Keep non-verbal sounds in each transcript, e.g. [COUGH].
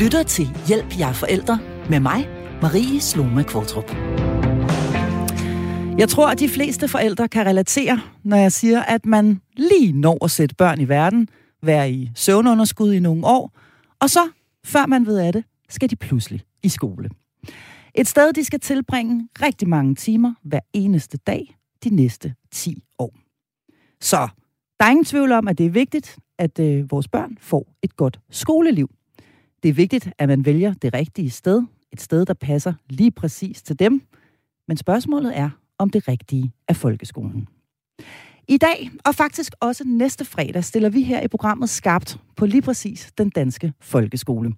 lytter til Hjælp jer forældre med mig, Marie Sloma Kvartrup. Jeg tror, at de fleste forældre kan relatere, når jeg siger, at man lige når at sætte børn i verden, være i søvnunderskud i nogle år, og så, før man ved af det, skal de pludselig i skole. Et sted, de skal tilbringe rigtig mange timer hver eneste dag de næste 10 år. Så der er ingen tvivl om, at det er vigtigt, at øh, vores børn får et godt skoleliv. Det er vigtigt, at man vælger det rigtige sted, et sted, der passer lige præcis til dem. Men spørgsmålet er, om det rigtige er folkeskolen. I dag, og faktisk også næste fredag, stiller vi her i programmet skarpt på lige præcis den danske folkeskole.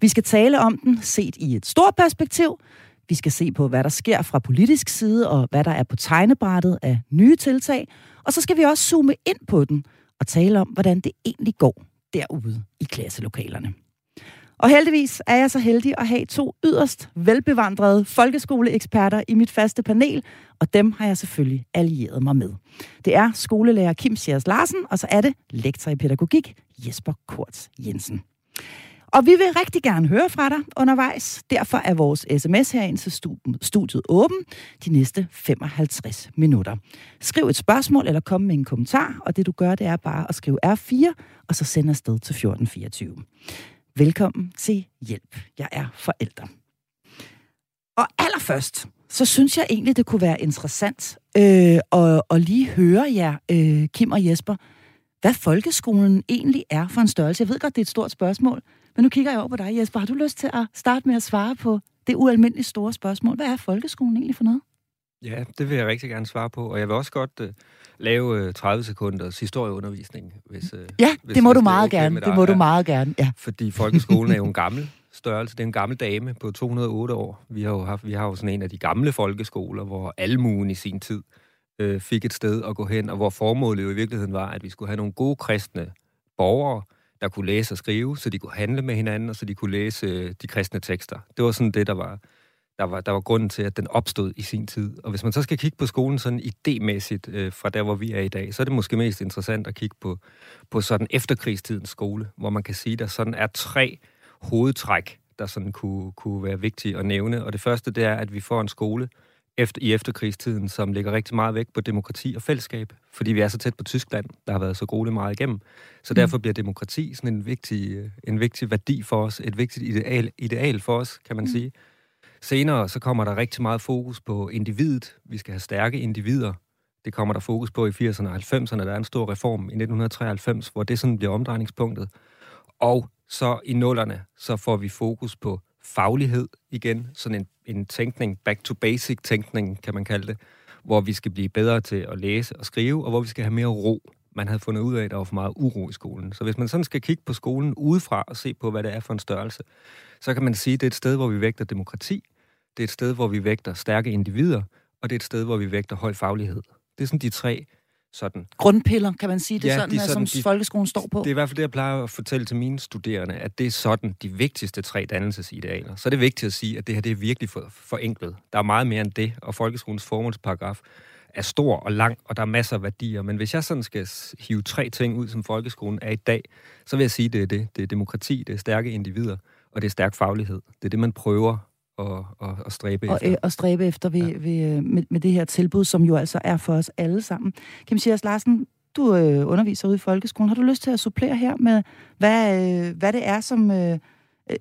Vi skal tale om den set i et stort perspektiv. Vi skal se på, hvad der sker fra politisk side, og hvad der er på tegnebrættet af nye tiltag. Og så skal vi også zoome ind på den og tale om, hvordan det egentlig går derude i klasselokalerne. Og heldigvis er jeg så heldig at have to yderst velbevandrede folkeskoleeksperter i mit faste panel, og dem har jeg selvfølgelig allieret mig med. Det er skolelærer Kim Sjærs Larsen, og så er det lektor i pædagogik Jesper Kort Jensen. Og vi vil rigtig gerne høre fra dig undervejs. Derfor er vores sms herind til studiet åben de næste 55 minutter. Skriv et spørgsmål eller kom med en kommentar, og det du gør, det er bare at skrive R4, og så sende afsted til 1424. Velkommen til Hjælp. Jeg er forælder. Og allerførst, så synes jeg egentlig, det kunne være interessant øh, at, at lige høre jer, øh, Kim og Jesper, hvad folkeskolen egentlig er for en størrelse. Jeg ved godt, det er et stort spørgsmål, men nu kigger jeg over på dig, Jesper. Har du lyst til at starte med at svare på det ualmindeligt store spørgsmål? Hvad er folkeskolen egentlig for noget? Ja, det vil jeg rigtig gerne svare på, og jeg vil også godt uh, lave uh, 30 sekunders historieundervisning. Hvis, uh, ja, hvis, det må hvis du meget det gerne. Det må du meget gerne, ja. Fordi folkeskolen er jo [LAUGHS] en gammel størrelse. Det er en gammel dame på 208 år. Vi har jo, haft, vi har jo sådan en af de gamle folkeskoler, hvor almuen i sin tid uh, fik et sted at gå hen, og hvor formålet jo i virkeligheden var, at vi skulle have nogle gode kristne borgere, der kunne læse og skrive, så de kunne handle med hinanden, og så de kunne læse de kristne tekster. Det var sådan det, der var der var, der var grunden til, at den opstod i sin tid. Og hvis man så skal kigge på skolen sådan idémæssigt øh, fra der, hvor vi er i dag, så er det måske mest interessant at kigge på, på sådan efterkrigstidens skole, hvor man kan sige, at der sådan er tre hovedtræk, der sådan kunne, kunne være vigtige at nævne. Og det første, det er, at vi får en skole efter, i efterkrigstiden, som ligger rigtig meget væk på demokrati og fællesskab, fordi vi er så tæt på Tyskland, der har været så gode meget igennem. Så mm. derfor bliver demokrati sådan en vigtig, øh, en vigtig værdi for os, et vigtigt ideal, ideal for os, kan man mm. sige. Senere så kommer der rigtig meget fokus på individet. Vi skal have stærke individer. Det kommer der fokus på i 80'erne og 90'erne. Der er en stor reform i 1993, hvor det sådan bliver omdrejningspunktet. Og så i nullerne, så får vi fokus på faglighed igen. Sådan en, en tænkning, back to basic tænkning, kan man kalde det. Hvor vi skal blive bedre til at læse og skrive, og hvor vi skal have mere ro. Man havde fundet ud af, at der var for meget uro i skolen. Så hvis man sådan skal kigge på skolen udefra og se på, hvad det er for en størrelse, så kan man sige, at det er et sted, hvor vi vægter demokrati, det er et sted, hvor vi vægter stærke individer, og det er et sted, hvor vi vægter høj faglighed. Det er sådan de tre sådan... Grundpiller, kan man sige det ja, sådan, de sådan, som de, folkeskolen står på? Det er i hvert fald det, jeg plejer at fortælle til mine studerende, at det er sådan de vigtigste tre dannelsesidealer. Så er det vigtigt at sige, at det her det er virkelig for, forenklet. Der er meget mere end det, og folkeskolens formålsparagraf er stor og lang, og der er masser af værdier. Men hvis jeg sådan skal hive tre ting ud, som folkeskolen er i dag, så vil jeg sige, at det er det. Det er demokrati, det er stærke individer, og det er stærk faglighed. Det er det, man prøver at, at, at stræbe og, efter. Øh, og stræbe efter ved, ja. ved, øh, med, med det her tilbud, som jo altså er for os alle sammen. Kim Sias Larsen, du øh, underviser ude i folkeskolen. Har du lyst til at supplere her med, hvad, øh, hvad det er, som øh,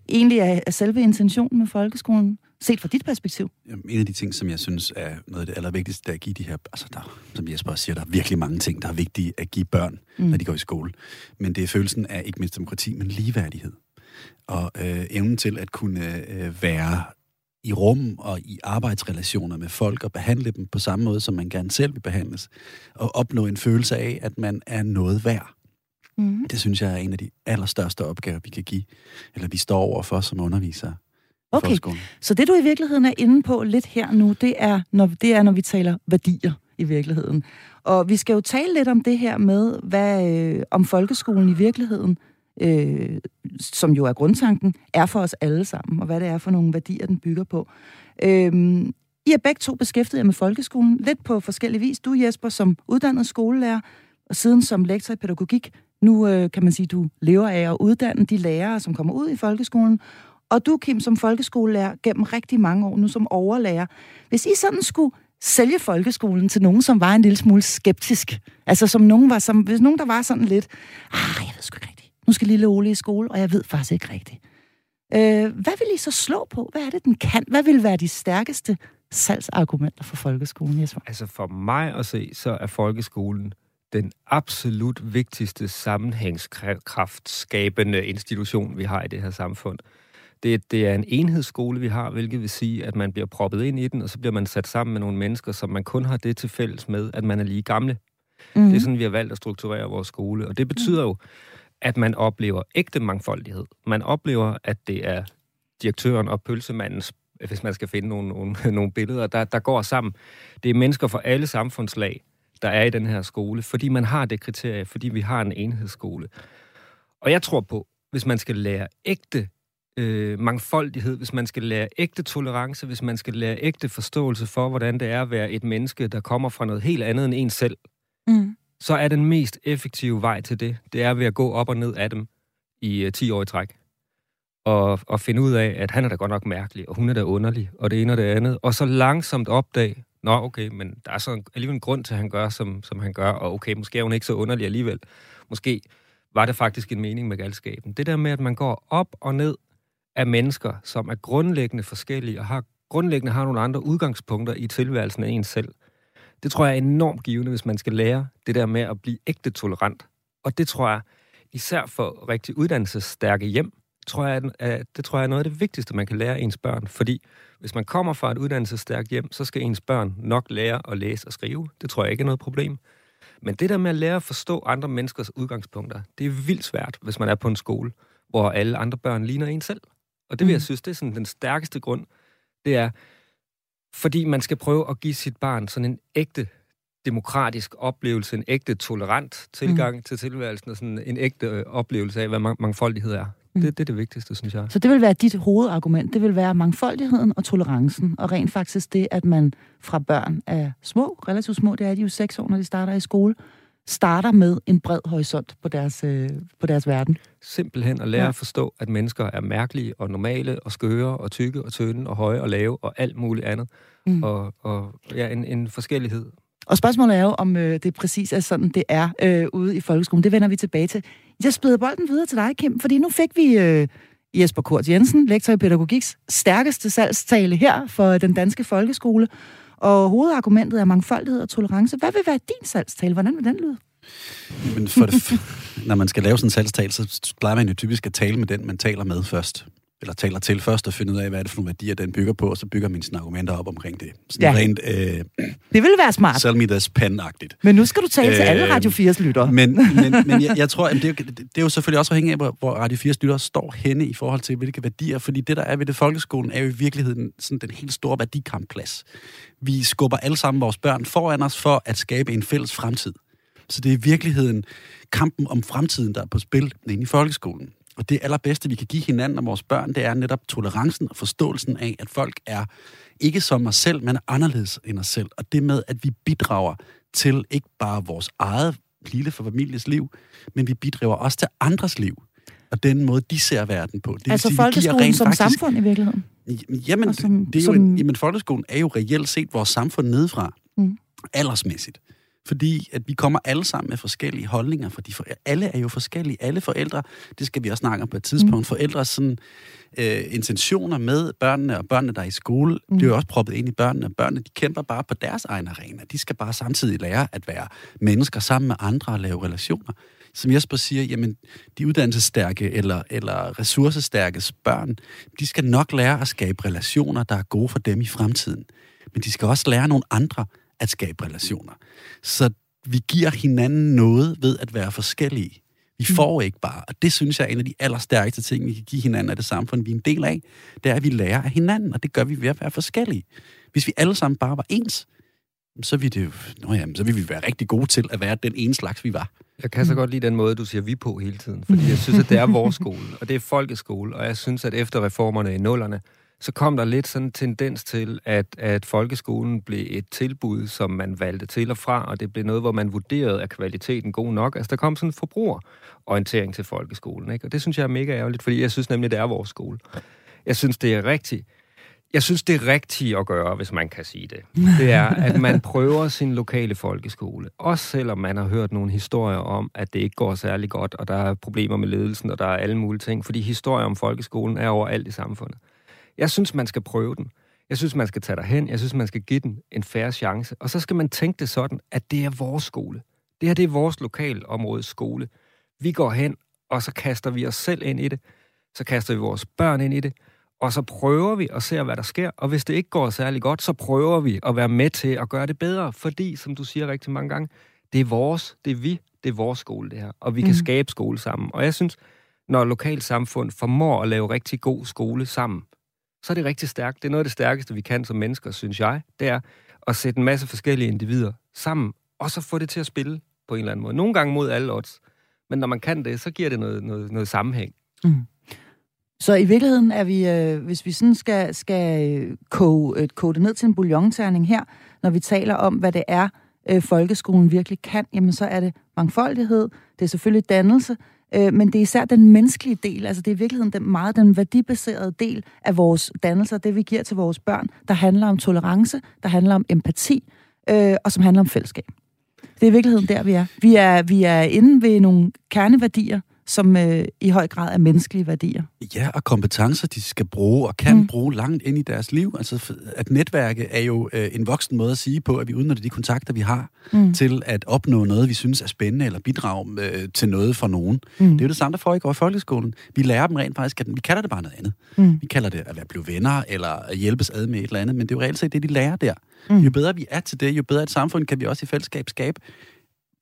egentlig er, er selve intentionen med folkeskolen, set fra dit perspektiv? Jamen, en af de ting, som jeg synes er noget af det allervigtigste, det er at give de her... Altså, der, som Jesper også siger, der er virkelig mange ting, der er vigtige at give børn, mm. når de går i skole. Men det er følelsen af ikke mindst demokrati, men ligeværdighed. Og øh, evnen til at kunne øh, være i rum og i arbejdsrelationer med folk og behandle dem på samme måde, som man gerne selv vil behandles. Og opnå en følelse af, at man er noget værd. Mm. Det synes jeg er en af de allerstørste opgaver, vi kan give, eller vi står over for som undervisere. Okay, så det du i virkeligheden er inde på lidt her nu, det er, når, det er, når vi taler værdier i virkeligheden. Og vi skal jo tale lidt om det her med, hvad øh, om folkeskolen i virkeligheden øh, som jo er grundtanken, er for os alle sammen, og hvad det er for nogle værdier, den bygger på. Øh, I er begge to beskæftiget jer med folkeskolen, lidt på forskellig vis. Du, Jesper, som uddannet skolelærer, og siden som lektor i pædagogik, Nu øh, kan man sige, du lever af at uddanne de lærere, som kommer ud i folkeskolen. Og du, Kim, som folkeskolelærer gennem rigtig mange år, nu som overlærer. Hvis I sådan skulle sælge folkeskolen til nogen, som var en lille smule skeptisk, altså som nogen var, som, hvis nogen der var sådan lidt, ah, jeg ved sgu ikke. Nu skal lille Ole i skole, og jeg ved faktisk ikke rigtigt. Øh, hvad vil I så slå på? Hvad er det, den kan? Hvad vil være de stærkeste salgsargumenter for folkeskolen, Jesper? Altså for mig at se, så er folkeskolen den absolut vigtigste sammenhængskraftskabende institution, vi har i det her samfund. Det, det er en enhedsskole, vi har, hvilket vil sige, at man bliver proppet ind i den, og så bliver man sat sammen med nogle mennesker, som man kun har det til fælles med, at man er lige gamle. Mm. Det er sådan, vi har valgt at strukturere vores skole. Og det betyder jo, at man oplever ægte mangfoldighed. Man oplever, at det er direktøren og pølsemandens, hvis man skal finde nogle, nogle, [LAUGHS] nogle billeder, der, der går sammen. Det er mennesker fra alle samfundslag, der er i den her skole, fordi man har det kriterie, fordi vi har en enhedsskole. Og jeg tror på, hvis man skal lære ægte øh, mangfoldighed, hvis man skal lære ægte tolerance, hvis man skal lære ægte forståelse for, hvordan det er at være et menneske, der kommer fra noget helt andet end en selv, mm så er den mest effektive vej til det, det er ved at gå op og ned af dem i øh, 10 år i træk. Og, og finde ud af, at han er da godt nok mærkelig, og hun er da underlig, og det ene og det andet. Og så langsomt opdage, nå okay, men der er så alligevel en grund til, at han gør, som, som han gør, og okay, måske er hun ikke så underlig alligevel. Måske var det faktisk en mening med galskaben. Det der med, at man går op og ned af mennesker, som er grundlæggende forskellige, og har grundlæggende har nogle andre udgangspunkter i tilværelsen af en selv. Det tror jeg er enormt givende, hvis man skal lære det der med at blive ægte tolerant. Og det tror jeg, især for rigtig uddannelsesstærke hjem, tror jeg, at det tror jeg er noget af det vigtigste, man kan lære ens børn. Fordi hvis man kommer fra et uddannelsesstærkt hjem, så skal ens børn nok lære at læse og skrive. Det tror jeg ikke er noget problem. Men det der med at lære at forstå andre menneskers udgangspunkter, det er vildt svært, hvis man er på en skole, hvor alle andre børn ligner en selv. Og det vil jeg mm. synes, det er sådan den stærkeste grund. Det er, fordi man skal prøve at give sit barn sådan en ægte demokratisk oplevelse, en ægte tolerant tilgang mm. til tilværelsen, og sådan en ægte øh, oplevelse af, hvad mangfoldighed er. Mm. Det, det er det vigtigste, synes jeg. Så det vil være dit hovedargument. Det vil være mangfoldigheden og tolerancen, og rent faktisk det, at man fra børn er små, relativt små, det er de jo seks år, når de starter i skole, starter med en bred horisont på deres, øh, på deres verden. Simpelthen at lære ja. at forstå, at mennesker er mærkelige og normale og skøre og tykke og tynde og høje og lave og alt muligt andet. Mm. Og, og ja, en, en forskellighed. Og spørgsmålet er jo, om øh, det præcis er sådan, det er øh, ude i folkeskolen. Det vender vi tilbage til. Jeg spiller bolden videre til dig, Kim, fordi nu fik vi øh, Jesper Kort Jensen, lektor i pædagogiks, stærkeste salgstale her for den danske folkeskole. Og hovedargumentet er mangfoldighed og tolerance. Hvad vil være din salgstale? Hvordan vil den lyde? Men for det, [LAUGHS] når man skal lave sådan en salgstale, så plejer man jo typisk at tale med den, man taler med først eller taler til først og finde ud af, hvad er det for nogle værdier, den bygger på, og så bygger man sine argumenter op omkring det. Sådan ja. rent... Øh, det vil være smart. Sell me this pen-agtigt. Men nu skal du tale øh, til alle øh, Radio 4's lyttere. Men, [LAUGHS] men, men jeg, jeg tror, det, det, det er jo selvfølgelig også afhængigt af, hvor, hvor Radio 4's lyttere står henne i forhold til, hvilke værdier, fordi det, der er ved det folkeskolen, er jo i virkeligheden sådan den helt store værdikampplads. Vi skubber alle sammen vores børn foran os for at skabe en fælles fremtid. Så det er i virkeligheden kampen om fremtiden, der er på spil inde i folkeskolen. Og det allerbedste, vi kan give hinanden og vores børn, det er netop tolerancen og forståelsen af, at folk er ikke som os selv, men er anderledes end os selv. Og det med, at vi bidrager til ikke bare vores eget lille for families liv, men vi bidrager også til andres liv. Og den måde, de ser verden på. Det altså sige, folkeskolen som faktisk, samfund i virkeligheden? Jamen, som, det er jo, som... jamen, folkeskolen er jo reelt set vores samfund nedefra. Mm. Aldersmæssigt. Fordi at vi kommer alle sammen med forskellige holdninger, fordi for, alle er jo forskellige. Alle forældre, det skal vi også snakke om på et tidspunkt, mm. forældres sådan, øh, intentioner med børnene og børnene, der er i skole, mm. det er jo også proppet ind i børnene. Børnene, de kæmper bare på deres egen arena. De skal bare samtidig lære at være mennesker sammen med andre og lave relationer. Som Jesper siger, jamen, de uddannelsesstærke eller, eller ressourcestærke børn, de skal nok lære at skabe relationer, der er gode for dem i fremtiden. Men de skal også lære nogle andre at skabe relationer. Så vi giver hinanden noget ved at være forskellige. Vi mm. får ikke bare, og det synes jeg er en af de allerstærkeste ting, vi kan give hinanden af det samfund, vi er en del af, det er, at vi lærer af hinanden, og det gør vi ved at være forskellige. Hvis vi alle sammen bare var ens, så ville, det jo, nå jamen, så ville vi være rigtig gode til at være den ene slags, vi var. Jeg kan så godt lide den måde, du siger vi på hele tiden, fordi jeg synes, at det er vores [LAUGHS] skole, og det er folkeskole, og jeg synes, at efter reformerne i nullerne, så kom der lidt sådan en tendens til, at, at folkeskolen blev et tilbud, som man valgte til og fra, og det blev noget, hvor man vurderede, at kvaliteten god nok. Altså, der kom sådan en forbrugerorientering til folkeskolen, ikke? Og det synes jeg er mega ærgerligt, fordi jeg synes nemlig, det er vores skole. Jeg synes, det er rigtigt. Jeg synes, det er rigtigt at gøre, hvis man kan sige det. Det er, at man [LAUGHS] prøver sin lokale folkeskole. Også selvom man har hørt nogle historier om, at det ikke går særlig godt, og der er problemer med ledelsen, og der er alle mulige ting. Fordi historier om folkeskolen er overalt i samfundet. Jeg synes, man skal prøve den. Jeg synes, man skal tage derhen. Jeg synes, man skal give den en færre chance. Og så skal man tænke det sådan, at det er vores skole. Det her det er vores lokalområdes skole. Vi går hen, og så kaster vi os selv ind i det. Så kaster vi vores børn ind i det. Og så prøver vi at se, hvad der sker. Og hvis det ikke går særlig godt, så prøver vi at være med til at gøre det bedre. Fordi, som du siger rigtig mange gange, det er vores, det er vi, det er vores skole, det her. Og vi kan mm. skabe skole sammen. Og jeg synes, når lokalsamfund formår at lave rigtig god skole sammen, så er det rigtig stærkt. Det er noget af det stærkeste, vi kan som mennesker, synes jeg. Det er at sætte en masse forskellige individer sammen, og så få det til at spille på en eller anden måde. Nogle gange mod alle odds. Men når man kan det, så giver det noget, noget, noget sammenhæng. Mm. Så i virkeligheden er vi, øh, hvis vi sådan skal, skal øh, koge, øh, koge det ned til en bouillonterning her, når vi taler om, hvad det er, øh, folkeskolen virkelig kan, jamen så er det mangfoldighed, det er selvfølgelig dannelse, øh, men det er især den menneskelige del, altså det er i virkeligheden den, meget den værdibaserede del af vores dannelser, det vi giver til vores børn, der handler om tolerance, der handler om empati, øh, og som handler om fællesskab. Det er i virkeligheden der, vi er. Vi er, vi er inde ved nogle kerneværdier, som øh, i høj grad er menneskelige værdier. Ja, og kompetencer, de skal bruge og kan mm. bruge langt ind i deres liv. Altså, at netværke er jo øh, en voksen måde at sige på, at vi udnytter de kontakter, vi har, mm. til at opnå noget, vi synes er spændende, eller bidrage øh, til noget for nogen. Mm. Det er jo det samme, der foregår i folkeskolen. Vi lærer dem rent faktisk, at vi kalder det bare noget andet. Mm. Vi kalder det at være blive venner, eller at hjælpes ad med et eller andet, men det er jo reelt set det, de lærer der. Mm. Jo bedre vi er til det, jo bedre et samfund kan vi også i fællesskab skabe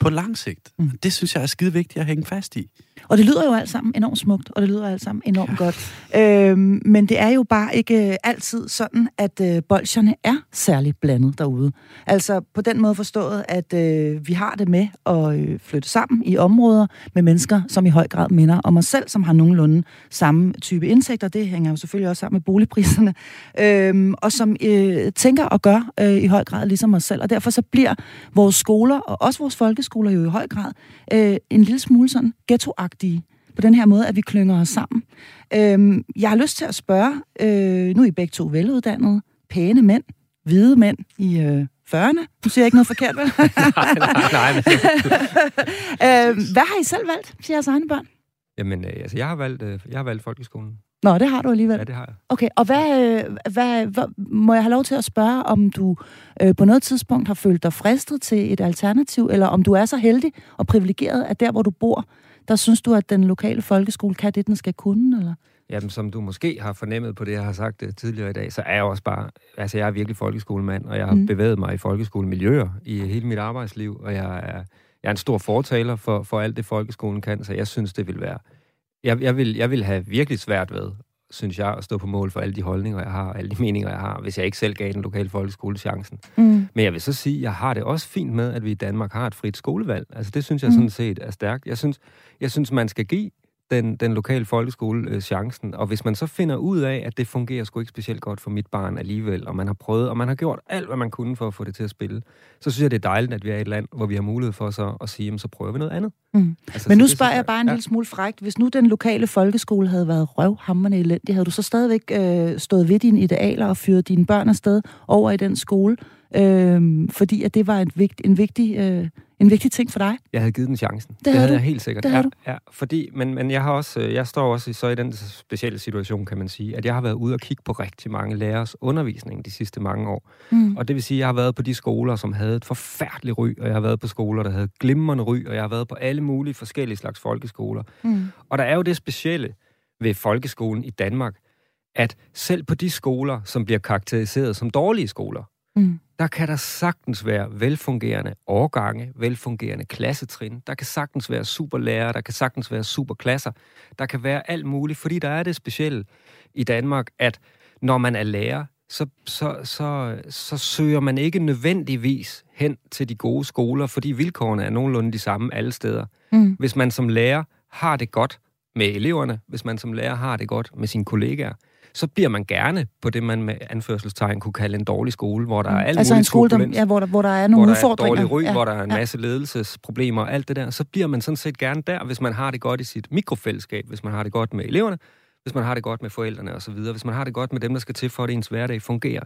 på lang sigt. Mm. Det synes jeg er skide vigtigt at hænge fast i. Og det lyder jo alt sammen enormt smukt, og det lyder alt sammen enormt ja. godt. Øhm, men det er jo bare ikke øh, altid sådan, at øh, bolsjerne er særligt blandet derude. Altså på den måde forstået, at øh, vi har det med at øh, flytte sammen i områder med mennesker, som i høj grad minder om os selv, som har nogenlunde samme type indtægter. Det hænger jo selvfølgelig også sammen med boligpriserne. Øhm, og som øh, tænker og gør øh, i høj grad ligesom os selv. Og derfor så bliver vores skoler, og også vores folkeskoler jo i høj grad, øh, en lille smule sådan ghetto på den her måde, at vi klynger os sammen. Øhm, jeg har lyst til at spørge, øh, nu er I begge to veluddannede, pæne mænd, hvide mænd i øh, 40'erne. Nu siger jeg ikke noget forkert, vel? [LAUGHS] nej, nej, nej. [LAUGHS] øh, hvad har I selv valgt til jeres egne børn? Jamen, øh, altså, jeg har valgt, øh, jeg har valgt folkeskolen. Nå, det har du alligevel. Ja, det har jeg. Okay, og hvad, øh, hvad, hvad må jeg have lov til at spørge, om du øh, på noget tidspunkt har følt dig fristet til et alternativ, eller om du er så heldig og privilegeret, at der, hvor du bor, der synes du, at den lokale folkeskole kan det, den skal kunne, eller? Jamen, som du måske har fornemmet på det, jeg har sagt uh, tidligere i dag, så er jeg også bare... Altså, jeg er virkelig folkeskolemand, og jeg har mm. bevæget mig i folkeskolemiljøer i hele mit arbejdsliv, og jeg er, jeg er en stor fortaler for, for alt det, folkeskolen kan, så jeg synes, det vil være... Jeg, jeg, vil, jeg vil have virkelig svært ved synes jeg, at stå på mål for alle de holdninger, jeg har, alle de meninger, jeg har, hvis jeg ikke selv gav den lokale folkeskole chancen. Mm. Men jeg vil så sige, at jeg har det også fint med, at vi i Danmark har et frit skolevalg. Altså det synes jeg mm. sådan set er stærkt. Jeg synes, jeg synes man skal give den, den lokale folkeskole øh, chancen. Og hvis man så finder ud af, at det fungerer sgu ikke specielt godt for mit barn alligevel, og man har prøvet, og man har gjort alt, hvad man kunne for at få det til at spille, så synes jeg, det er dejligt, at vi er i et land, hvor vi har mulighed for så at sige, jamen, så prøver vi noget andet. Mm. Altså, Men nu spørger jeg bare en ja. lille smule frægt. Hvis nu den lokale folkeskole havde været røvhammerne elendig, havde du så stadigvæk øh, stået ved dine idealer og fyret dine børn afsted over i den skole? Øh, fordi at det var en, vigt, en vigtig... Øh, en vigtig ting for dig? Jeg havde givet den chancen. Det, det havde du. jeg helt sikkert. Det ja, ja, fordi, men, men jeg har også, øh, jeg står også i, så i den specielle situation, kan man sige, at jeg har været ude og kigge på rigtig mange lærers undervisning de sidste mange år. Mm. Og det vil sige, at jeg har været på de skoler, som havde et forfærdeligt ry, og jeg har været på skoler, der havde glimrende ry, og jeg har været på alle mulige forskellige slags folkeskoler. Mm. Og der er jo det specielle ved folkeskolen i Danmark, at selv på de skoler, som bliver karakteriseret som dårlige skoler, mm der kan der sagtens være velfungerende årgange, velfungerende klassetrin, der kan sagtens være superlærer, der kan sagtens være superklasser, der kan være alt muligt, fordi der er det specielle i Danmark, at når man er lærer, så, så, så, så søger man ikke nødvendigvis hen til de gode skoler, fordi vilkårene er nogenlunde de samme alle steder. Mm. Hvis man som lærer har det godt med eleverne, hvis man som lærer har det godt med sine kollegaer, så bliver man gerne på det, man med anførselstegn kunne kalde en dårlig skole, hvor der er alt altså en skole, der, ja, hvor, der, hvor der er nogle hvor udfordringer. Der er dårlig ry, ja. hvor der er en masse ledelsesproblemer og alt det der, så bliver man sådan set gerne der, hvis man har det godt i sit mikrofællesskab, hvis man har det godt med eleverne, hvis man har det godt med forældrene osv., hvis man har det godt med dem, der skal til for, at ens hverdag fungerer.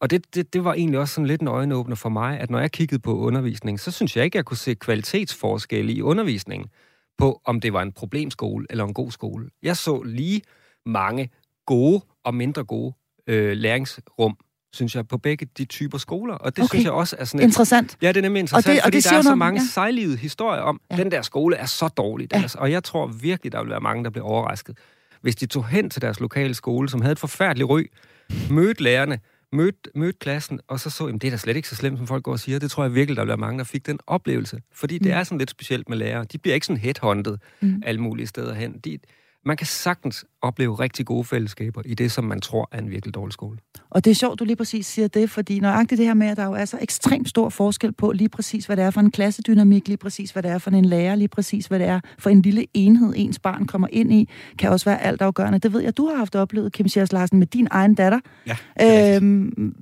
Og det, det, det var egentlig også sådan lidt en øjenåbner for mig, at når jeg kiggede på undervisning, så synes jeg ikke, at jeg kunne se kvalitetsforskelle i undervisningen på, om det var en problemskole eller en god skole. Jeg så lige mange gode og mindre gode øh, læringsrum synes jeg, på begge de typer skoler. Og det okay. synes jeg også er sådan... Et, interessant. Ja, det er nemlig interessant, og det, og fordi det der er så mange ja. sejlivede historier om, ja. den der skole er så dårlig. Ja. Altså, og jeg tror virkelig, der vil være mange, der bliver overrasket, hvis de tog hen til deres lokale skole, som havde et forfærdeligt ry, mødte lærerne, mødte, mødte klassen, og så så, at det er da slet ikke så slemt, som folk går og siger. Det tror jeg virkelig, der bliver mange, der fik den oplevelse. Fordi mm. det er sådan lidt specielt med lærere. De bliver ikke sådan headhunted mm. alle mulige steder hen. De, man kan sagtens opleve rigtig gode fællesskaber i det, som man tror er en virkelig dårlig skole. Og det er sjovt, du lige præcis siger det, fordi nøjagtigt det her med, at der jo er så ekstremt stor forskel på lige præcis, hvad det er for en klassedynamik, lige præcis, hvad det er for en lærer, lige præcis, hvad det er for en lille enhed, ens barn kommer ind i, kan også være altafgørende. Det ved jeg, du har haft oplevet, Kim Schiers Larsen, med din egen datter. Ja, øhm,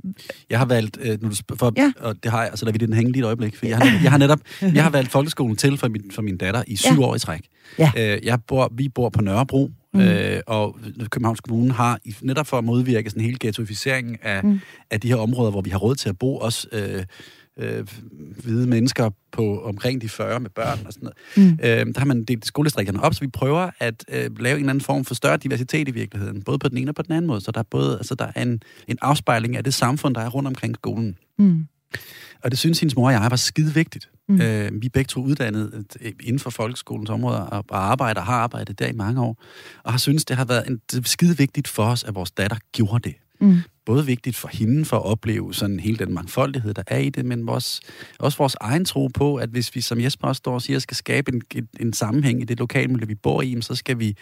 Jeg har valgt, øh, nu for, ja. og det har jeg, altså der vil den hænge lige et øjeblik, for jeg har, jeg har netop, jeg har valgt folkeskolen til for min, for min datter i syv ja. år i træk. Ja. Øh, jeg bor, vi bor på Nørrebro, Mm. Øh, og Københavns Kommune har, netop for at modvirke sådan en hele ghettoisering af, mm. af de her områder, hvor vi har råd til at bo, også øh, øh, hvide mennesker på omkring de 40 med børn og sådan noget. Mm. Øh, der har man delt skoledistrikterne op, så vi prøver at øh, lave en eller anden form for større diversitet i virkeligheden, både på den ene og på den anden måde. Så der er både altså, der er en, en afspejling af det samfund, der er rundt omkring skolen. Mm. Og det synes hendes mor og jeg var skide vigtigt. Mm. Øh, vi er begge to uddannet øh, inden for folkeskolens områder og, arbejder har arbejdet der i mange år. Og har synes det har været en, det skide vigtigt for os, at vores datter gjorde det. Mm. Både vigtigt for hende for at opleve sådan hele den mangfoldighed, der er i det, men også, også vores egen tro på, at hvis vi, som Jesper også står og siger, skal skabe en, en, en sammenhæng i det lokalmiljø, vi bor i, så skal, vi,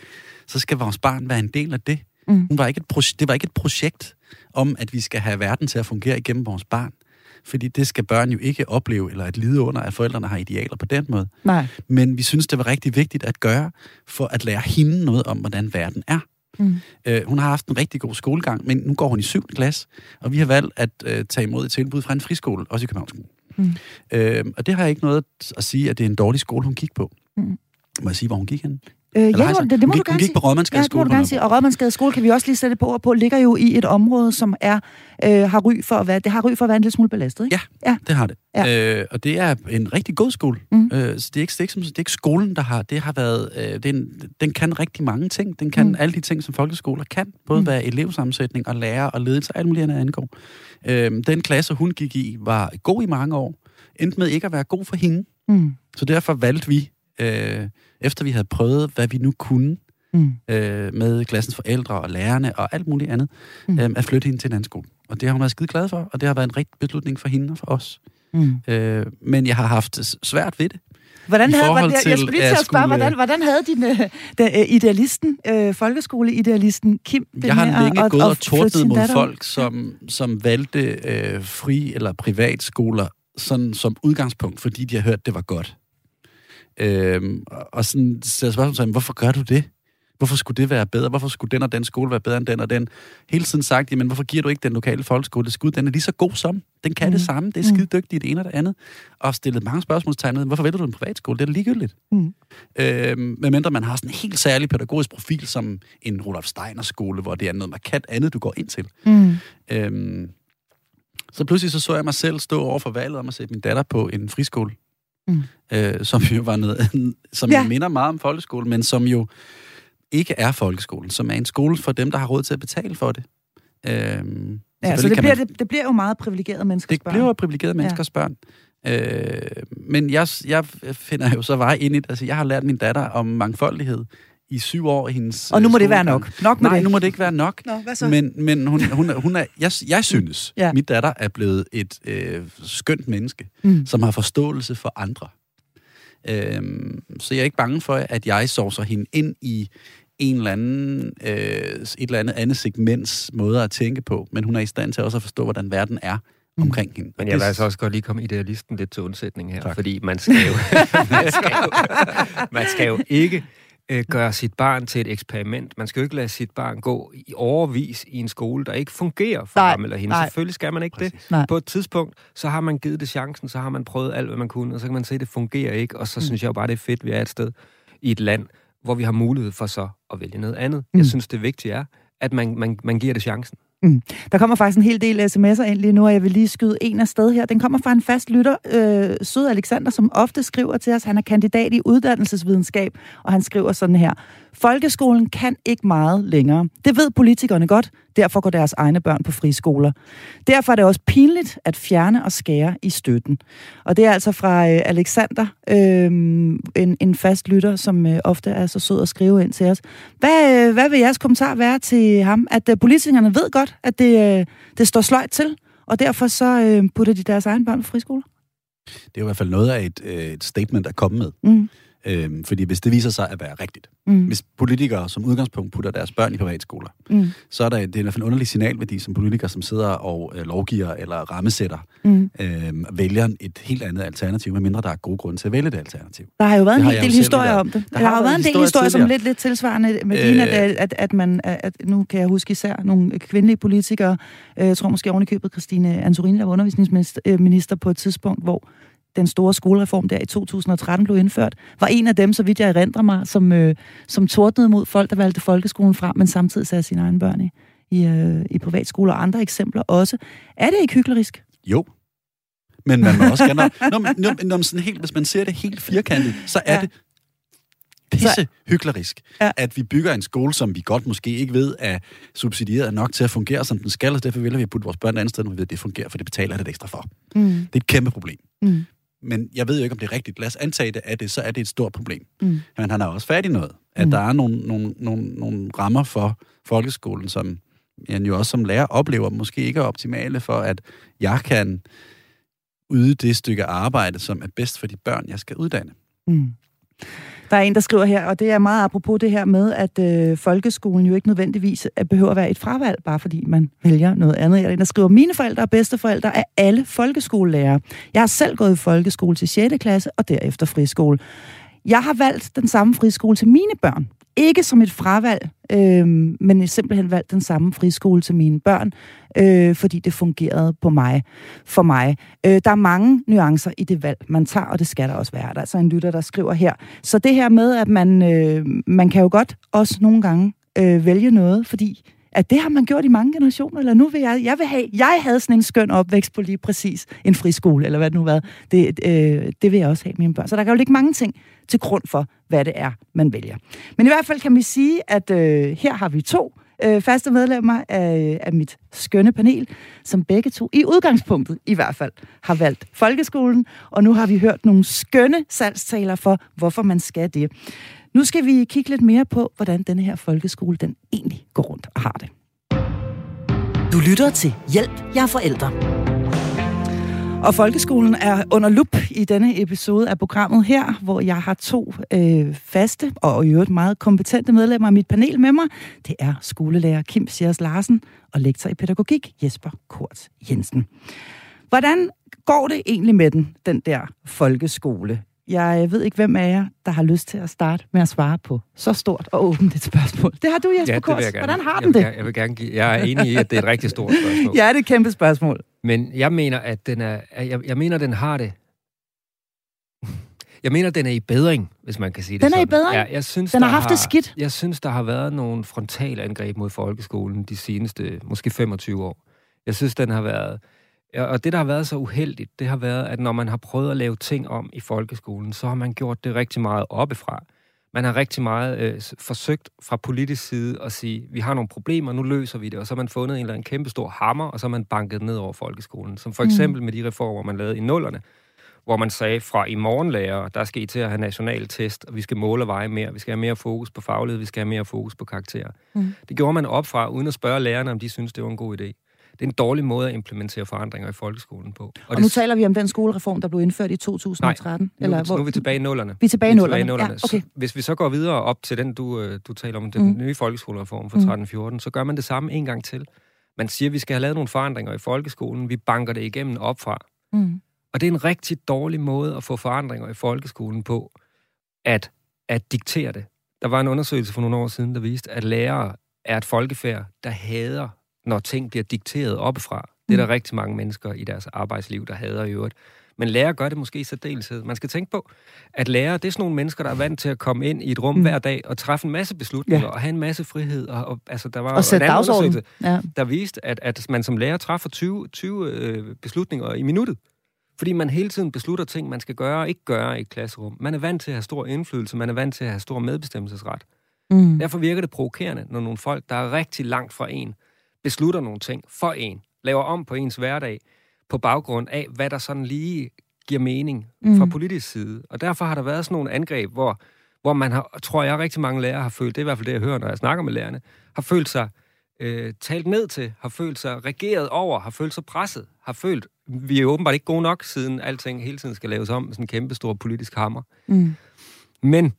så skal vores barn være en del af det. Mm. Hun var ikke et det var ikke et projekt om, at vi skal have verden til at fungere igennem vores barn fordi det skal børn jo ikke opleve, eller at lide under, at forældrene har idealer på den måde. Nej. Men vi synes, det var rigtig vigtigt at gøre, for at lære hende noget om, hvordan verden er. Mm. Øh, hun har haft en rigtig god skolegang, men nu går hun i 7. klasse, og vi har valgt at øh, tage imod et tilbud fra en friskole, også i Københavns Mm. Øh, og det har ikke noget at sige, at det er en dårlig skole, hun gik på. Mm. Må jeg sige, hvor hun gik hen? Øh, ja, det, det, det må hun du gerne sige. på Rådmandsgade ja, skole. det må du gerne sige. Og Rådmandsgade skole kan vi også lige sætte på, på ligger jo i et område, som er øh, har ry for at være, det har ry for at være en lille smule belastet, ikke? Ja, ja. det har det. Ja. Øh, og det er en rigtig god skole. Mm. Øh, så det er, ikke, det, er ikke, det er ikke skolen, der har... Det har været... Øh, det er en, den kan rigtig mange ting. Den kan mm. alle de ting, som folkeskoler kan. Både mm. hvad elevsammensætning og lærer og ledelse og alt muligt andet angår. Øh, den klasse, hun gik i, var god i mange år. Endte med ikke at være god for hende. Mm. Så derfor valgte vi øh, efter vi havde prøvet, hvad vi nu kunne mm. øh, med klassens forældre og lærerne og alt muligt andet, mm. øh, at flytte hende til en anden skole. Og det har hun været skide glad for, og det har været en rigtig beslutning for hende og for os. Mm. Øh, men jeg har haft svært ved det. Hvordan havde, hvordan, jeg, jeg skulle lige til at spørge, hvordan, hvordan havde din uh, uh, idealisten, uh, folkeskoleidealisten Kim det Jeg har længe og, gået og, og tordnet mod folk, som, som valgte uh, fri- eller privatskoler sådan som udgangspunkt, fordi de har hørt, det var godt. Øhm, og sådan stiller spørgsmål hvorfor gør du det? Hvorfor skulle det være bedre? Hvorfor skulle den og den skole være bedre end den og den? Hele tiden sagt, jamen hvorfor giver du ikke den lokale folkeskole det skud? Den er lige så god som. Den kan mm. det samme. Det er skide dygtigt det ene og det andet. Og stillet mange spørgsmålstegn med, hvorfor vælger du en privatskole? Det er ligegyldigt. Mm. Øhm, medmindre man har sådan en helt særlig pædagogisk profil, som en Rudolf Steiner skole, hvor det er noget markant andet, du går ind til. Mm. Øhm, så pludselig så, så jeg mig selv stå over for valget om at sætte min datter på en friskole mm. øh, som jo var noget, som ja. minder meget om folkeskole, men som jo ikke er folkeskolen, som er en skole for dem, der har råd til at betale for det. Øh, ja, så det bliver, man, det, det bliver jo meget privilegerede menneskers det børn. Det bliver jo privilegerede menneskers ja. børn. Øh, men jeg, jeg finder jo så vej ind i det. Altså, jeg har lært min datter om mangfoldighed i syv år. Hendes, og nu må det være nok. Nok med Nej, det. nu må det ikke være nok. Nå, hvad så? Men, men hun, hun, hun er, jeg, jeg synes, [LAUGHS] ja. mit datter er blevet et øh, skønt menneske, mm. som har forståelse for andre. Øhm, så jeg er ikke bange for, at jeg sovser hende ind i en eller anden, øh, et eller andet andet segments måde at tænke på, men hun er i stand til også at forstå, hvordan verden er mm. omkring hende. Men jeg vil altså også godt lige komme idealisten lidt til undsætning her, tak. fordi man skal jo, [LAUGHS] [LAUGHS] man skal jo, man skal jo ikke øh, gøre sit barn til et eksperiment. Man skal jo ikke lade sit barn gå i overvis i en skole, der ikke fungerer for Nej, ham eller hende. nej. Selvfølgelig skal man ikke Præcis. det. Nej. På et tidspunkt, så har man givet det chancen, så har man prøvet alt, hvad man kunne, og så kan man se, at det fungerer ikke, og så mm. synes jeg jo bare, det er fedt, at vi er et sted i et land, hvor vi har mulighed for så at vælge noget andet. Mm. Jeg synes, det vigtige er, at man, man, man giver det chancen. Mm. Der kommer faktisk en hel del sms'er ind lige nu, og jeg vil lige skyde en af sted her. Den kommer fra en fast lytter, øh, Sød Alexander, som ofte skriver til os. Han er kandidat i uddannelsesvidenskab, og han skriver sådan her. Folkeskolen kan ikke meget længere. Det ved politikerne godt, derfor går deres egne børn på friskoler. Derfor er det også pinligt at fjerne og skære i støtten. Og det er altså fra øh, Alexander, øh, en, en fast lytter, som øh, ofte er så sød at skrive ind til os. Hvad, øh, hvad vil jeres kommentar være til ham? At øh, politikerne ved godt, at det, øh, det står sløjt til, og derfor så øh, putter de deres egen børn på friskoler? Det er jo i hvert fald noget af et, øh, et statement at komme med. Mm. Øhm, fordi hvis det viser sig at være rigtigt, Mm. hvis politikere som udgangspunkt putter deres børn i privatskoler, Mm. så er der, det er i hvert fald en underlig signalværdi som politikere, som sidder og øh, lovgiver eller rammesætter, Mm. øh, vælger et helt andet alternativ, medmindre der er gode grunde til at vælge det alternativ. Der har jo været Det en hel del historier om det. Der, har har jo været en del historier som lidt, lidt tilsvarende med Øh. at, at, at man, at, nu kan jeg huske især nogle kvindelige politikere, øh, jeg tror måske ovenikøbet Christine Antorini, der var undervisningsminister øh, på et tidspunkt, hvor den store skolereform der i 2013 blev indført, var en af dem, så vidt jeg erindrer mig, som, øh, som tordnede mod folk, der valgte folkeskolen frem, men samtidig satte sine egne børn i, i, øh, i privatskoler og andre eksempler også. Er det ikke hyklerisk? Jo. Men man må også gerne... Når, man- når, når, man sådan helt, hvis man ser det helt firkantet, så er Ja. det pisse hyklerisk, Ja. ja. at vi bygger en skole, som vi godt måske ikke ved er subsidieret nok til at fungere, som den skal, og derfor vælger vi at putte vores børn et andet sted, når vi ved, at det fungerer, for det betaler det ekstra for. Mm. Det er et kæmpe problem. Mm. Men jeg ved jo ikke, om det er rigtigt. Lad os antage det, at det, så er det et stort problem. Mm. Men han har også fat i noget. At Mm. der er nogle, nogle, nogle, nogle rammer for folkeskolen, som jeg jo også som lærer oplever, måske ikke er optimale for, at jeg kan yde det stykke arbejde, som er bedst for de børn, jeg skal uddanne. Mm. Der er en, der skriver her, og det er meget apropos det her med, at øh, folkeskolen jo ikke nødvendigvis øh, behøver at være et fravalg, bare fordi man vælger noget andet. Der er en, der skriver, mine forældre og bedsteforældre er alle folkeskolelærere. Jeg har selv gået i folkeskole til 6. klasse og derefter friskole. Jeg har valgt den samme friskole til mine børn. Ikke som et fravalg, øh, men simpelthen valgt den samme friskole til mine børn, øh, fordi det fungerede på mig, for mig. Øh, der er mange nuancer i det valg, man tager, og det skal der også være. Der er altså en lytter, der skriver her. Så det her med, at man, øh, man kan jo godt også nogle gange øh, vælge noget, fordi at det har man gjort i mange generationer, eller nu vil jeg, jeg vil have, jeg havde sådan en skøn opvækst på lige præcis en friskole, eller hvad det nu var. Det, øh, det vil jeg også have mine børn. Så der kan jo ligge mange ting til grund for, hvad det er, man vælger. Men i hvert fald kan vi sige, at øh, her har vi to øh, faste medlemmer af, af mit skønne panel, som begge to, i udgangspunktet i hvert fald, har valgt folkeskolen, og nu har vi hørt nogle skønne salgstaler for, hvorfor man skal det. Nu skal vi kigge lidt mere på, hvordan denne her folkeskole, den egentlig går rundt og har det. Du lytter til Hjælp, jeg er forældre. Og folkeskolen er under lup i denne episode af programmet her, hvor jeg har to øh, faste og i øvrigt meget kompetente medlemmer af mit panel med mig. Det er skolelærer Kim Sjærs Larsen og lektor i pædagogik Jesper Kort Jensen. Hvordan går det egentlig med den, den der folkeskole? Jeg ved ikke, hvem af jer, der har lyst til at starte med at svare på så stort og åbent et spørgsmål. Det har du, Jesper Ja, Kors. Hvordan har den vil, det? gerne- Jeg vil gerne give, jeg er enig i, at det er et rigtig stort spørgsmål. [LAUGHS] Ja, det er et kæmpe spørgsmål. Men jeg mener, at den er, jeg, jeg mener, den har det. Jeg mener, den er i bedring, hvis man kan sige det Den er i bedring? Ja, jeg synes, Den har haft det skidt? Jeg synes, der har været nogle frontalangreb mod folkeskolen de seneste, måske 25 år. Jeg synes, den har været... Og det, der har været så uheldigt, det har været, at når man har prøvet at lave ting om i folkeskolen, så har man gjort det rigtig meget oppefra. Man har rigtig meget øh, forsøgt fra politisk side at sige, vi har nogle problemer, nu løser vi det, og så har man fundet en eller anden kæmpe stor hammer, og så har man banket ned over folkeskolen. Som for eksempel med de reformer, man lavede i nullerne, hvor man sagde fra i morgenlærer, der skal I til at have national test, og vi skal måle og veje mere, vi skal have mere fokus på faglighed, vi skal have mere fokus på karakterer. Mm. Det gjorde man op fra, uden at spørge lærerne, om de synes, det var en god idé. Det er en dårlig måde at implementere forandringer i folkeskolen på. Og, Og det, nu taler vi om den skolereform, der blev indført i 2013. nu, eller, nu er vi tilbage i nullerne. Vi er tilbage i Vi er nullerne. nullerne. Ja, okay. Så Hvis vi så går videre op til den, du, øh, du taler om, den Mm. mm. nye folkeskolereform fra 13-14, så gør man det samme en gang til. Man siger, at vi skal have lavet nogle forandringer i folkeskolen. Vi banker det igennem opfra. Mm. Og det er en rigtig dårlig måde at få forandringer i folkeskolen på, at, at diktere det. Der var en undersøgelse for nogle år siden, der viste, at lærere er et folkefærd, der hader, når ting bliver dikteret oppefra. Det er der Mm. rigtig mange mennesker i deres arbejdsliv, der hader i øvrigt. Men lærer gør det måske i særdeleshed. Man skal tænke på, at lærer, det er sådan nogle mennesker, der er vant til at komme ind i et rum Mm. hver dag og træffe en masse beslutninger Ja. og have en masse frihed. Og, og, altså, der var Og sætte en anden dagsorden. undersøgelse, Ja. der viste, at, at man som lærer træffer 20, 20 øh, beslutninger i minuttet. Fordi man hele tiden beslutter ting, man skal gøre og ikke gøre i et klasserum. Man er vant til at have stor indflydelse, man er vant til at have stor medbestemmelsesret. Mm. Derfor virker det provokerende, når nogle folk, der er rigtig langt fra en, beslutter nogle ting for en, laver om på ens hverdag, på baggrund af, hvad der sådan lige giver mening Mm. fra politisk side. Og derfor har der været sådan nogle angreb, hvor, hvor man har, tror jeg, rigtig mange lærere har følt, det er i hvert fald det, jeg hører, når jeg snakker med lærerne, har følt sig øh, talt ned til, har følt sig regeret over, har følt sig presset, har følt, vi er åbenbart ikke gode nok, siden alting hele tiden skal laves om med sådan en kæmpe stor politisk hammer. Mm. Men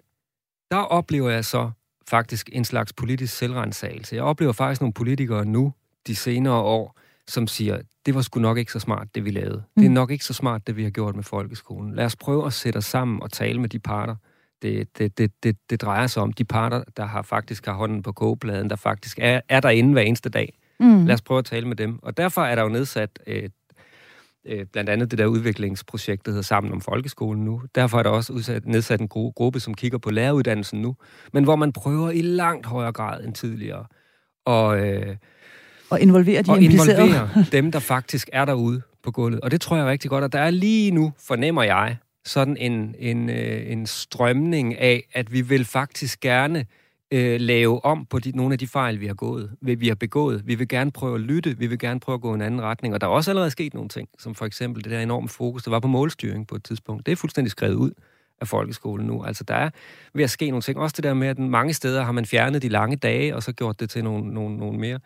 der oplever jeg så faktisk en slags politisk selvrensagelse. Jeg oplever faktisk nogle politikere nu, de senere år, som siger, det var sgu nok ikke så smart, det vi lavede. Mm. Det er Mm. nok ikke så smart, det vi har gjort med folkeskolen. Lad os prøve at sætte os sammen og tale med de parter, det, det, det, det, det drejer sig om. De parter, der har faktisk har hånden på kogepladen, der faktisk er, er derinde hver eneste dag. Mm. Lad os prøve at tale med dem. Og derfor er der jo nedsat øh, øh, blandt andet det der udviklingsprojekt, der hedder Sammen om Folkeskolen nu. Derfor er der også udsat, nedsat en gru- gruppe, som kigger på læreruddannelsen nu, men hvor man prøver i langt højere grad end tidligere og, øh, Og involvere de og implicerede. involvere [LAUGHS] dem, der faktisk er derude på gulvet. Og det tror jeg rigtig godt, og der er lige nu, fornemmer jeg, sådan en, en, øh, en strømning af, at vi vil faktisk gerne øh, lave om på de, nogle af de fejl, vi har, gået, vi, har begået. Vi vil gerne prøve at lytte, vi vil gerne prøve at gå en anden retning. Og der er også allerede sket nogle ting, som for eksempel det der enorme fokus, der var på målstyring på et tidspunkt. Det er fuldstændig skrevet ud af folkeskolen nu. Altså der er ved at ske nogle ting. Også det der med, at mange steder har man fjernet de lange dage, og så gjort det til nogle, nogle, nogle mere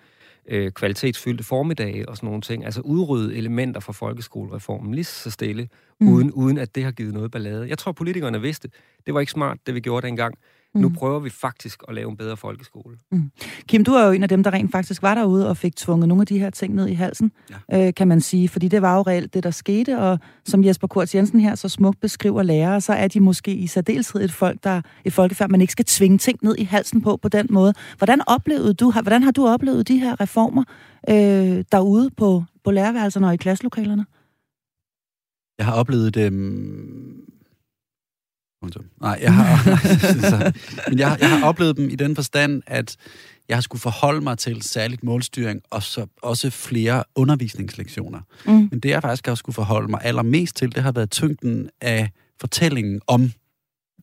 øh, kvalitetsfyldte formiddage og sådan nogle ting. Altså udrydde elementer fra folkeskolereformen lige så stille, mm. uden, uden at det har givet noget ballade. Jeg tror, politikerne vidste, det var ikke smart, det vi gjorde dengang. Mm. Nu Mm. prøver vi faktisk at lave en bedre folkeskole. Kim, du er jo en af dem, der rent faktisk var derude og fik tvunget nogle af de her ting ned i halsen, ja. øh, kan man sige. Fordi det var jo reelt det, der skete, og som Jesper Kurt Jensen her så smukt beskriver lærere, så er de måske i særdeleshed et folk, der et folkefærd, man ikke skal tvinge ting ned i halsen på på den måde. Hvordan oplevede du, hvordan har du oplevet de her reformer øh, derude på, på lærerværelserne og i klasselokalerne? Jeg har oplevet dem... Nej, jeg har, [LAUGHS] så, men jeg, jeg har oplevet dem i den forstand, at jeg har skulle forholde mig til særligt målstyring, og så også flere undervisningslektioner. Mm. Men det, jeg faktisk har skulle forholde mig allermest til, det har været tyngden af fortællingen om,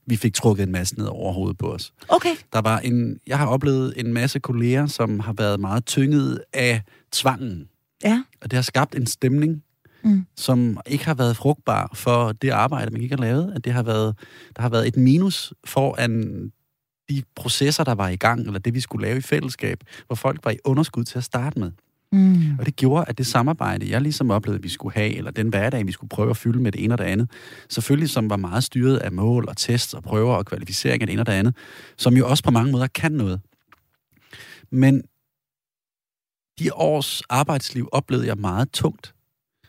vi fik trukket en masse ned over hovedet på os. Okay. Der var en, jeg har oplevet en masse kolleger, som har været meget tynget af tvangen. Ja. Og det har skabt en stemning, Mm. som ikke har været frugtbar for det arbejde, man ikke har lavet. At det har været, der har været et minus foran de processer, der var i gang, eller det, vi skulle lave i fællesskab, hvor folk var i underskud til at starte med. Mm. Og det gjorde, at det samarbejde, jeg ligesom oplevede, vi skulle have, eller den hverdag, vi skulle prøve at fylde med det ene og det andet, selvfølgelig som var meget styret af mål og test og prøver og kvalificering af det ene og det andet, som jo også på mange måder kan noget. Men de års arbejdsliv oplevede jeg meget tungt,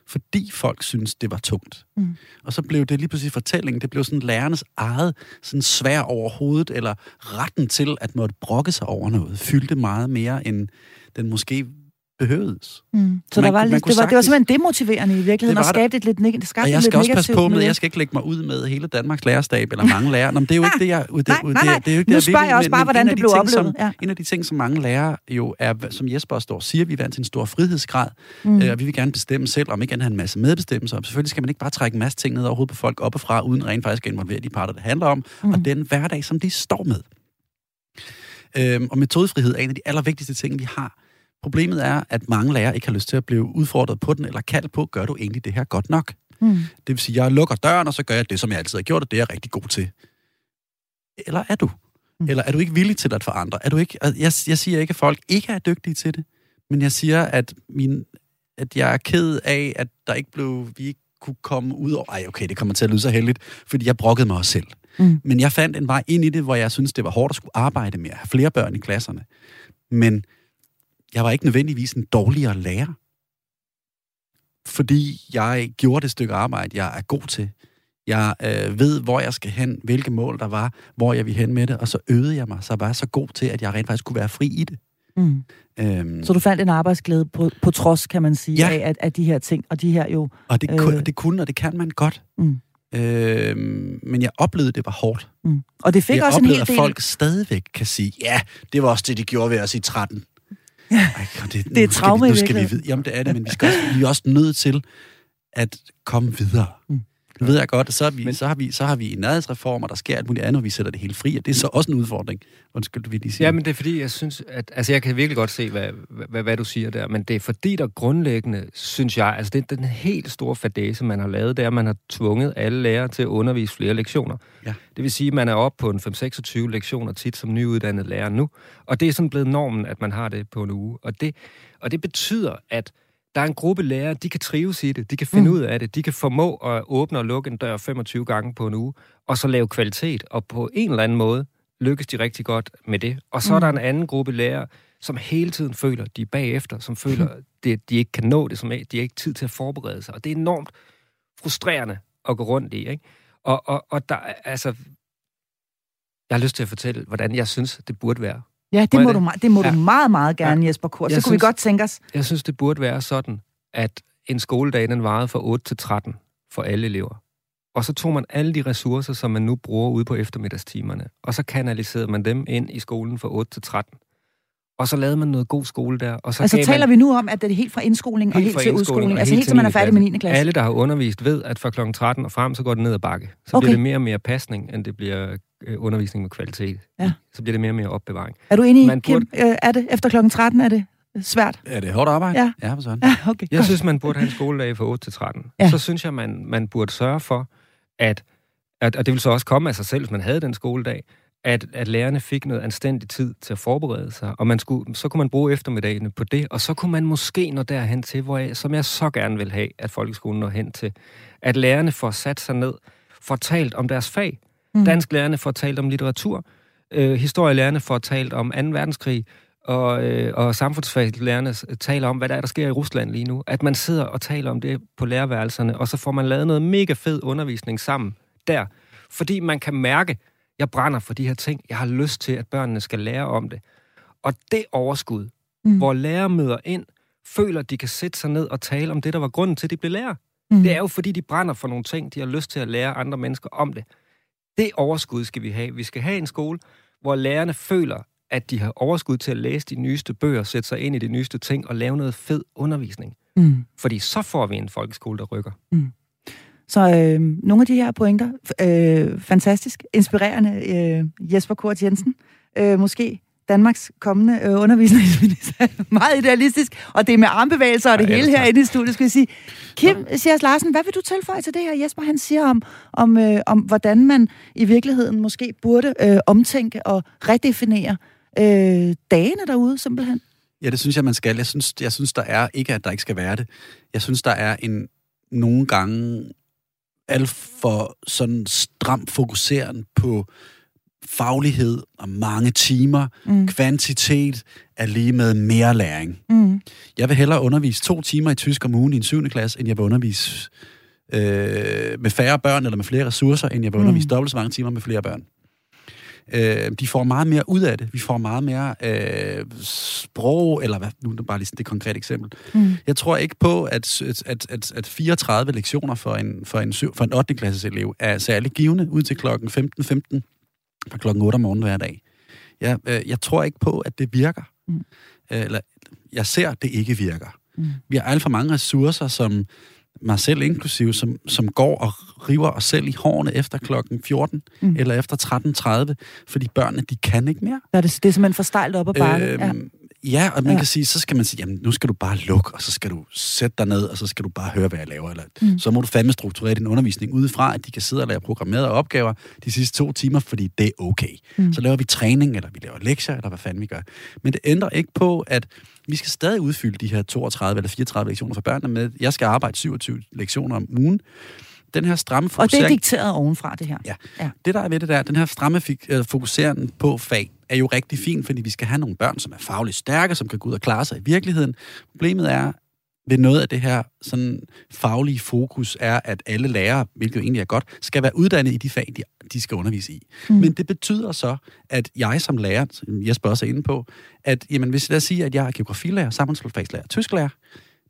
fordi folk synes det var tungt. Mm. Og så blev det lige pludselig fortællingen, det blev sådan lærernes eget sådan svær over hovedet, eller retten til at måtte brokke sig over noget, fyldte meget mere, end den måske behøvedes. Mm. Så Man der var man lidt, kunne det, var, det var sagtens- simpelthen demotiverende i virkeligheden, og det. skabte et lidt, neg- Og jeg skal lidt også passe på med, jeg skal ikke lægge mig ud med hele Danmarks lærerstab eller mange lærere. Nå, men det er jo ikke det, jeg... Det, Nej, nej, nej. Det, det er jo ikke Nu det, jeg spørger jeg også bare, hvordan det de blev oplevet. Som, Ja. En af de ting, som mange lærere jo er, som Jesper står og siger, vi er vant til en stor frihedsgrad, Mm. øh, og vi vil gerne bestemme selv, om ikke andet have en masse medbestemmelser. Og selvfølgelig skal man ikke bare trække en masse ting ned over hovedet på folk oppefra, uden rent faktisk at involvere de parter, det handler om, Mm. mm. og den hverdag, som de står med. Øhm, og metodefrihed er en af de allervigtigste ting, vi har. Problemet er, at mange lærere ikke har lyst til at blive udfordret på den, eller kaldt på, gør du egentlig det her godt nok? Mm. Det vil sige, jeg lukker døren, og så gør jeg det, som jeg altid har gjort, og det er jeg rigtig god til. Eller er du? Mm. Eller er du ikke villig til at forandre? Er du ikke, jeg, jeg siger ikke, at folk ikke er dygtige til det, men jeg siger, at, min, at jeg er ked af, at der ikke blev, vi ikke kunne komme ud over... Ej, okay, det kommer til at lyde så heldigt, fordi jeg brokkede mig også selv. Mm. Men jeg fandt en vej ind i det, hvor jeg synes det var hårdt at skulle arbejde med, at have flere børn i klasserne. Men jeg var ikke nødvendigvis en dårligere lærer. Fordi jeg gjorde det stykke arbejde, jeg er god til. Jeg øh, ved, hvor jeg skal hen, hvilke mål der var, hvor jeg vil hen med det, og så øvede jeg mig, så var jeg så god til, at jeg rent faktisk kunne være fri i det. Mm. Øhm, Så du fandt en arbejdsglæde på, på trods, kan man sige, Ja. af, at, af de her ting, og de her jo... og det, øh, øh, det kunne, og det kan man godt. Mm. Øhm, men jeg oplevede, det var hårdt. Mm. Og det fik jeg også en hel del... at folk stadigvæk kan sige, ja, det var også det, de gjorde ved os i 13. Ja. Ej, det, Det er traume vi, nu skal vi vide. Jamen, det er det, men vi, skal også, vi er også nødt til at komme videre. Mm. Nu ved jeg godt, så, er vi, Men- så, har vi, så har vi en nærhedsreform, og der sker alt muligt andet, og vi sætter det hele fri, og det er så også en udfordring. Undskyld, du vil lige sige. Ja, men det er fordi, jeg synes, at... Altså, jeg kan virkelig godt se, hvad, hvad, hvad du siger der, men det er fordi, der grundlæggende, synes jeg, altså det er den helt store fadese, man har lavet, det er, at man har tvunget alle lærere til at undervise flere lektioner. Ja. Det vil sige, at man er oppe på en 5-26 lektioner tit som nyuddannet lærer nu, og det er sådan blevet normen, at man har det på en uge. Og det, og det betyder, at der er en gruppe lærere, de kan trives i det, de kan finde Mm. mm. ud af det, de kan formå at åbne og lukke en dør 25 gange på en uge, og så lave kvalitet, og på en eller anden måde lykkes de rigtig godt med det. Og så mm. er der en anden gruppe lærere, som hele tiden føler, de er bagefter, som føler, [LAUGHS] det, de ikke kan nå det, som de har ikke tid til at forberede sig. Og det er enormt frustrerende at gå rundt i. Ikke? Og, og, og der, er- altså, jeg har lyst til at fortælle, hvordan jeg synes, det burde være. Ja, det Må må, jeg du, det? det må ja. Du meget, meget gerne, ja. Jesper Kort. Så Jeg kunne vi synes- godt tænke os... Jeg synes, det burde være sådan, at en skoledag, den varede fra 8 til 13 for alle elever. Og så tog man alle de ressourcer, som man nu bruger ude på eftermiddagstimerne, og så kanaliserede man dem ind i skolen fra 8 til 13. Og så lavede man noget god skole der. Og så Altså taler man vi nu om, at det er helt fra indskoling og helt fra til udskoling? og Altså helt til man er færdig med 9. klasse? Alle, der har undervist, ved, at fra kl. 13 og frem, så går det ned ad bakke. Så Okay. bliver det mere og mere pasning, end det bliver undervisning med kvalitet. Ja. Så bliver det mere og mere opbevaring. Er du enig, Man Kim? Øh, er det efter klokken 13? Er det svært? Er det hårdt arbejde? Ja. Ja, for sådan. Ja, okay. Jeg godt. synes, man burde have en skoledag fra 8 til 13. Ja. Så synes jeg, man, man burde sørge for, at, at, og det vil så også komme af sig selv, hvis man havde den skoledag, at, at lærerne fik noget anstændig tid til at forberede sig, og man skulle, så kunne man bruge eftermiddagene på det, og så kunne man måske nå derhen til, hvor jeg, som jeg så gerne vil have, at folkeskolen når hen til, at lærerne får sat sig ned, får talt om deres fag. Mm. Mm. Dansk lærerne får talt om litteratur, øh, historielærerne får talt om 2. verdenskrig, og, øh, og samfundsfagslærerne taler om, hvad der er, der sker i Rusland lige nu. At man sidder og taler om det på lærerværelserne, og så får man lavet noget mega fed undervisning sammen der. Fordi man kan mærke, jeg brænder for de her ting. Jeg har lyst til, at børnene skal lære om det. Og det overskud, mm. hvor lærere møder ind, føler, at de kan sætte sig ned og tale om det, der var grunden til, at de blev lærer. Mm. Det er jo, fordi de brænder for nogle ting. De har lyst til at lære andre mennesker om det. Det overskud skal vi have. Vi skal have en skole, hvor lærerne føler, at de har overskud til at læse de nyeste bøger, sætte sig ind i de nyeste ting og lave noget fed undervisning. Mm. Fordi så får vi en folkeskole, der rykker. Så øh, nogle af de her pointer, øh, fantastisk, inspirerende, øh, Jesper Kort Jensen, øh, måske Danmarks kommende øh, undervisningsminister. [LAUGHS] Meget idealistisk, og det er med armbevægelser og det Ja, hele tak. herinde i studiet, skal vi sige. Kim Sias Larsen, hvad vil du tilføje til det her, Jesper han siger om, om, øh, om hvordan man i virkeligheden måske burde øh, omtænke og redefinere øh, dagene derude, simpelthen? Ja, det synes jeg, man skal. Jeg synes, jeg synes, der er ikke, at der ikke skal være det. Jeg synes, der er en nogle gange alt for sådan stram fokuseren på faglighed og mange timer. Mm. Kvantitet er lige med mere læring. Mm. Jeg vil hellere undervise to timer i tysk om ugen i en 7. klasse, end jeg vil undervise øh, med færre børn eller med flere ressourcer, end jeg vil Mm. undervise dobbelt så mange timer med flere børn. Øh, de får meget mere ud af det. Vi får meget mere øh, sprog, eller hvad, nu er det bare lige sådan det konkrete eksempel. Mm. Jeg tror ikke på, at, at, at, at 34 lektioner for en, for en, for en 8. klasses elev er særlig givende ud til klokken 15.15 15, fra klokken 8 om morgenen hver dag. Jeg, øh, jeg tror ikke på, at det virker. Mm. Øh, eller, jeg ser, at det ikke virker. Mm. Vi har alt for mange ressourcer, som mig selv inklusiv, som, som går og river os selv i hårene efter klokken 14 Mm. eller efter 13.30, fordi børnene, de kan ikke mere. Ja, det, det er simpelthen for stejlt op ad bakke. ja. Ja, og man Ja. kan sige, så skal man sige, jamen nu skal du bare lukke, og så skal du sætte dig ned, og så skal du bare høre, hvad jeg laver. Eller, Mm. Så må du fandme strukturere din undervisning udefra, at de kan sidde og lave programmerede opgaver de sidste to timer, fordi det er okay. Mm. Så laver vi træning, eller vi laver lektier, eller hvad fanden vi gør. Men det ændrer ikke på, at vi skal stadig udfylde de her 32 eller 34 lektioner for børnene med. Jeg skal arbejde 27 lektioner om ugen. Den her stramme Og det er fokusering... dikteret ovenfra, det her. Ja. Ja. Det, der er ved det der, den her stramme fik, øh, fokuseren på fag, er jo rigtig fint, fordi vi skal have nogle børn, som er fagligt stærke, som kan gå ud og klare sig i virkeligheden. Problemet er, ved noget af det her sådan faglige fokus er, at alle lærere, hvilket jo egentlig er godt, skal være uddannet i de fag, de, de skal undervise i. Mm. Men det betyder så, at jeg som lærer, som Jesper også er inde på, at jamen, hvis jeg siger, at jeg er geografilærer, samfundsfagslærer, tysklærer,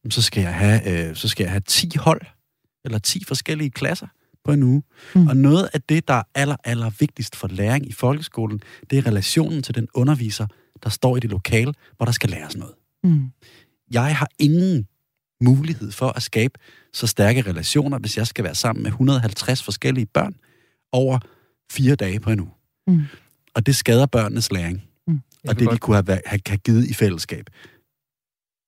så skal jeg have, øh, så skal jeg have 10 hold, eller 10 forskellige klasser på en uge. Mm. Og noget af det, der er aller, aller vigtigst for læring i folkeskolen, det er relationen til den underviser, der står i det lokale, hvor der skal læres noget. Mm. Jeg har ingen mulighed for at skabe så stærke relationer, hvis jeg skal være sammen med 150 forskellige børn over fire dage på en uge. Mm. Og det skader børnenes læring. Mm. Og det, de kunne have, have, have givet i fællesskab.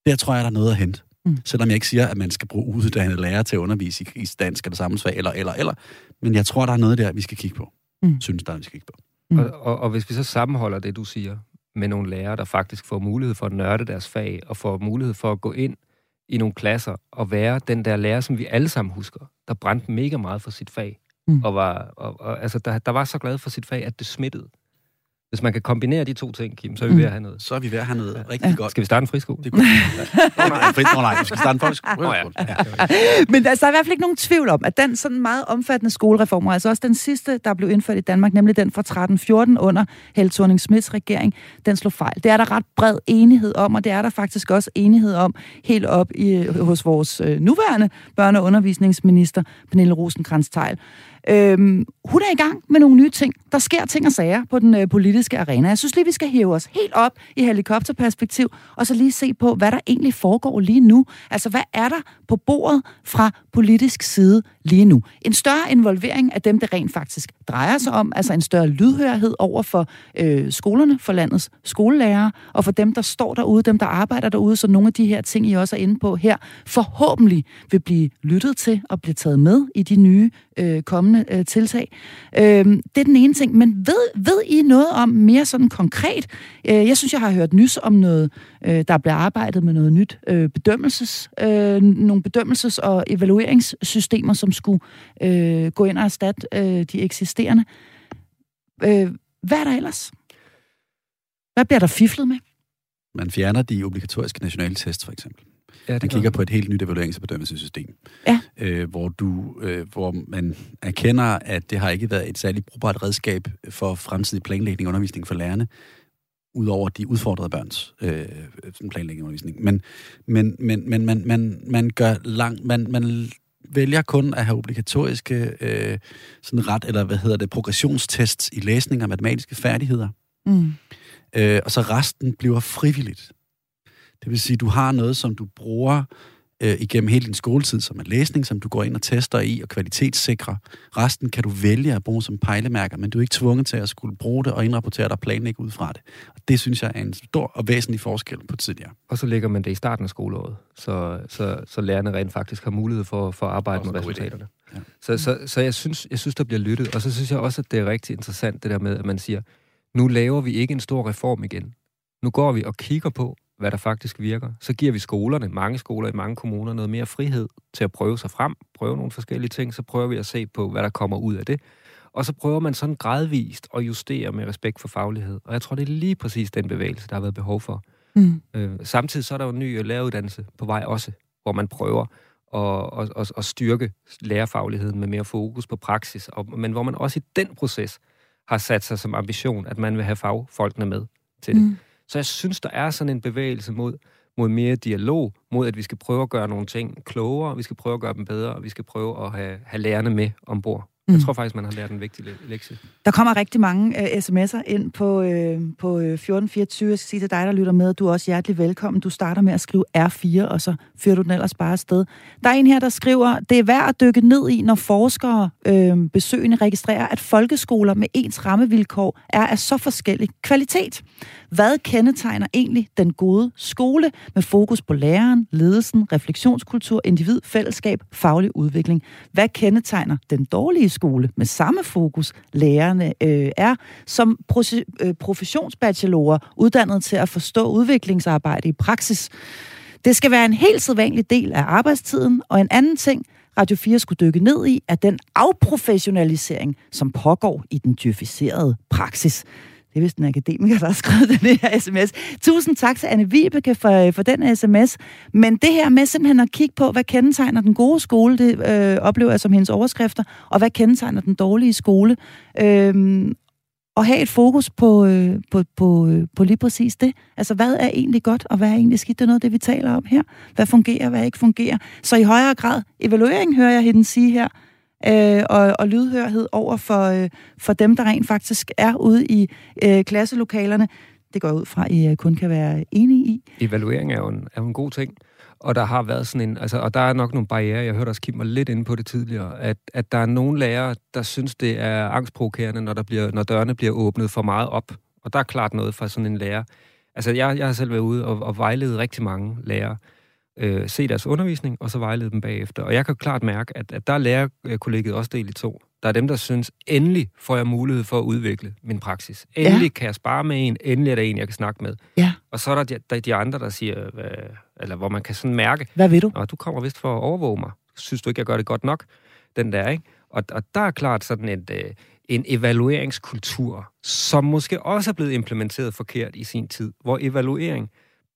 Der tror jeg, der er noget at hente. Mm. Selvom jeg ikke siger, at man skal bruge uddannede lærere til at undervise i, i dansk eller samfundsfag, eller, eller, eller. Men jeg tror, der er noget der, vi skal kigge på. Mm. Synes der, vi skal kigge på. Mm. Og, og, og hvis vi så sammenholder det, du siger, med nogle lærere, der faktisk får mulighed for at nørde deres fag, og får mulighed for at gå ind i nogle klasser og være den der lærer, som vi alle sammen husker, der brændte mega meget for sit fag. Mm. Og, var, og, og altså, der, der var så glad for sit fag, at det smittede. Hvis man kan kombinere de to ting, Kim, så er vi mm. ved at have noget. Så er vi ved at have noget rigtig ja. godt. Skal vi starte en friskole? Det kunne [LAUGHS] ja. nej, fri, nej, vi skal starte en folkeskole. Oh, ja. Ja. [LAUGHS] Men der er i hvert fald ikke nogen tvivl om, at den sådan meget omfattende skolereform, altså også den sidste, der blev indført i Danmark, nemlig den fra 13-14 under Helle thorning Smiths regering, den slog fejl. Det er der ret bred enighed om, og det er der faktisk også enighed om helt op i, hos vores øh, nuværende børne- og undervisningsminister, Pernille Rosenkrantz-Teil. Øhm, hun er i gang med nogle nye ting. Der sker ting og sager på den øh, politiske arena. Jeg synes lige, vi skal hæve os helt op i helikopterperspektiv, og så lige se på, hvad der egentlig foregår lige nu. Altså, hvad er der på bordet fra politisk side lige nu? En større involvering af dem, det rent faktisk drejer sig om, altså en større lydhørhed over for øh, skolerne, for landets skolelærere, og for dem, der står derude, dem, der arbejder derude, så nogle af de her ting, I også er inde på her, forhåbentlig vil blive lyttet til og blive taget med i de nye øh, kommende øh, tiltag. Øh, det er den ene ting. Men ved, ved I noget om mere sådan konkret? Øh, jeg synes, jeg har hørt nys om noget, øh, der bliver arbejdet med noget nyt øh, bedømmelses, øh, nogle bedømmelses- og evalueringssystemer, som skulle øh, gå ind og erstatte øh, de eksisterende. Øh, hvad er der ellers? Hvad bliver der fiflet med? Man fjerner de obligatoriske nationale test, for eksempel. Ja, man kigger på et helt nyt evaluerings- og bedømmelsessystem, ja. øh, hvor, du, øh, hvor man erkender, at det har ikke været et særligt brugbart redskab for fremtidig planlægning og undervisning for lærerne, udover de udfordrede børns øh, planlægning og undervisning. Men, men, men, men man, man, man gør lang, man, man vælger kun at have obligatoriske øh, sådan ret, eller hvad hedder det, progressionstests i læsning og matematiske færdigheder. Mm. Øh, og så resten bliver frivilligt. Det vil sige, du har noget, som du bruger øh, igennem hele din skoletid, som er læsning, som du går ind og tester i og kvalitetssikrer. Resten kan du vælge at bruge som pejlemærker, men du er ikke tvunget til at skulle bruge det og indrapportere dig og planlægge ud fra det. Og det synes jeg er en stor og væsentlig forskel på tidligere. Og så lægger man det i starten af skoleåret, så, så, så lærerne rent faktisk har mulighed for, for at arbejde med resultaterne. Ja. Så, så, så jeg, synes, jeg synes, der bliver lyttet. Og så synes jeg også, at det er rigtig interessant, det der med, at man siger, nu laver vi ikke en stor reform igen. Nu går vi og kigger på, hvad der faktisk virker. Så giver vi skolerne, mange skoler i mange kommuner, noget mere frihed til at prøve sig frem, prøve nogle forskellige ting, så prøver vi at se på, hvad der kommer ud af det. Og så prøver man sådan gradvist at justere med respekt for faglighed. Og jeg tror, det er lige præcis den bevægelse, der har været behov for. Mm. Øh, samtidig så er der jo en ny læreruddannelse på vej også, hvor man prøver at, at, at, at styrke lærerfagligheden med mere fokus på praksis, og, men hvor man også i den proces har sat sig som ambition, at man vil have fagfolkene med til det. Mm. Så jeg synes, der er sådan en bevægelse mod, mod mere dialog, mod at vi skal prøve at gøre nogle ting klogere, vi skal prøve at gøre dem bedre, og vi skal prøve at have, have lærerne med ombord. Mm. Jeg tror faktisk, man har lært en vigtig lektie. Der kommer rigtig mange uh, sms'er ind på, uh, på 1424. Jeg skal sige til dig, der lytter med, du er også hjertelig velkommen. Du starter med at skrive R4, og så fører du den ellers bare afsted. Der er en her, der skriver, det er værd at dykke ned i, når forskere øh, besøgende registrerer, at folkeskoler med ens rammevilkår er af så forskellig kvalitet. Hvad kendetegner egentlig den gode skole med fokus på læreren, ledelsen, refleksionskultur, individ, fællesskab, faglig udvikling? Hvad kendetegner den dårlige skole med samme fokus, lærerne øh, er, som øh, professionsbachelorer uddannet til at forstå udviklingsarbejde i praksis? Det skal være en helt sædvanlig del af arbejdstiden, og en anden ting, Radio 4 skulle dykke ned i, er den afprofessionalisering, som pågår i den djøficerede praksis. Det er vist en akademiker, der har skrevet den her sms. Tusind tak til Anne Vibeke for, øh, for den sms. Men det her med simpelthen at kigge på, hvad kendetegner den gode skole, det øh, oplever jeg som hendes overskrifter, og hvad kendetegner den dårlige skole. Øh, og have et fokus på, øh, på, på, øh, på lige præcis det. Altså, hvad er egentlig godt, og hvad er egentlig skidt? Det er noget af det, vi taler om her. Hvad fungerer, hvad ikke fungerer. Så i højere grad, evaluering hører jeg hende sige her, øh, og, og lydhørhed over for, øh, for dem, der rent faktisk er ude i øh, klasselokalerne. Det går ud fra, at I øh, kun kan være enige i. Evaluering er jo en, er jo en god ting. Og der har været sådan en, altså, og der er nok nogle barriere, jeg hørte også Kim var lidt inde på det tidligere, at, at der er nogle lærere, der synes, det er angstprovokerende, når, der bliver, når dørene bliver åbnet for meget op. Og der er klart noget fra sådan en lærer. Altså, jeg, jeg har selv været ude og, og vejlede rigtig mange lærere, øh, se deres undervisning, og så vejlede dem bagefter. Og jeg kan klart mærke, at, at der er lærerkollegiet også delt i to. Der er dem, der synes, endelig får jeg mulighed for at udvikle min praksis. Endelig ja. kan jeg spare med en, endelig er der en, jeg kan snakke med. Ja. Og så er der de, der, de andre, der siger, hvad, eller hvor man kan sådan mærke, Hvad vil du? Nå, du kommer vist for at overvåge mig. Synes du ikke, jeg gør det godt nok? Den der, ikke? Og, og der er klart sådan et, øh, en evalueringskultur, som måske også er blevet implementeret forkert i sin tid, hvor evaluering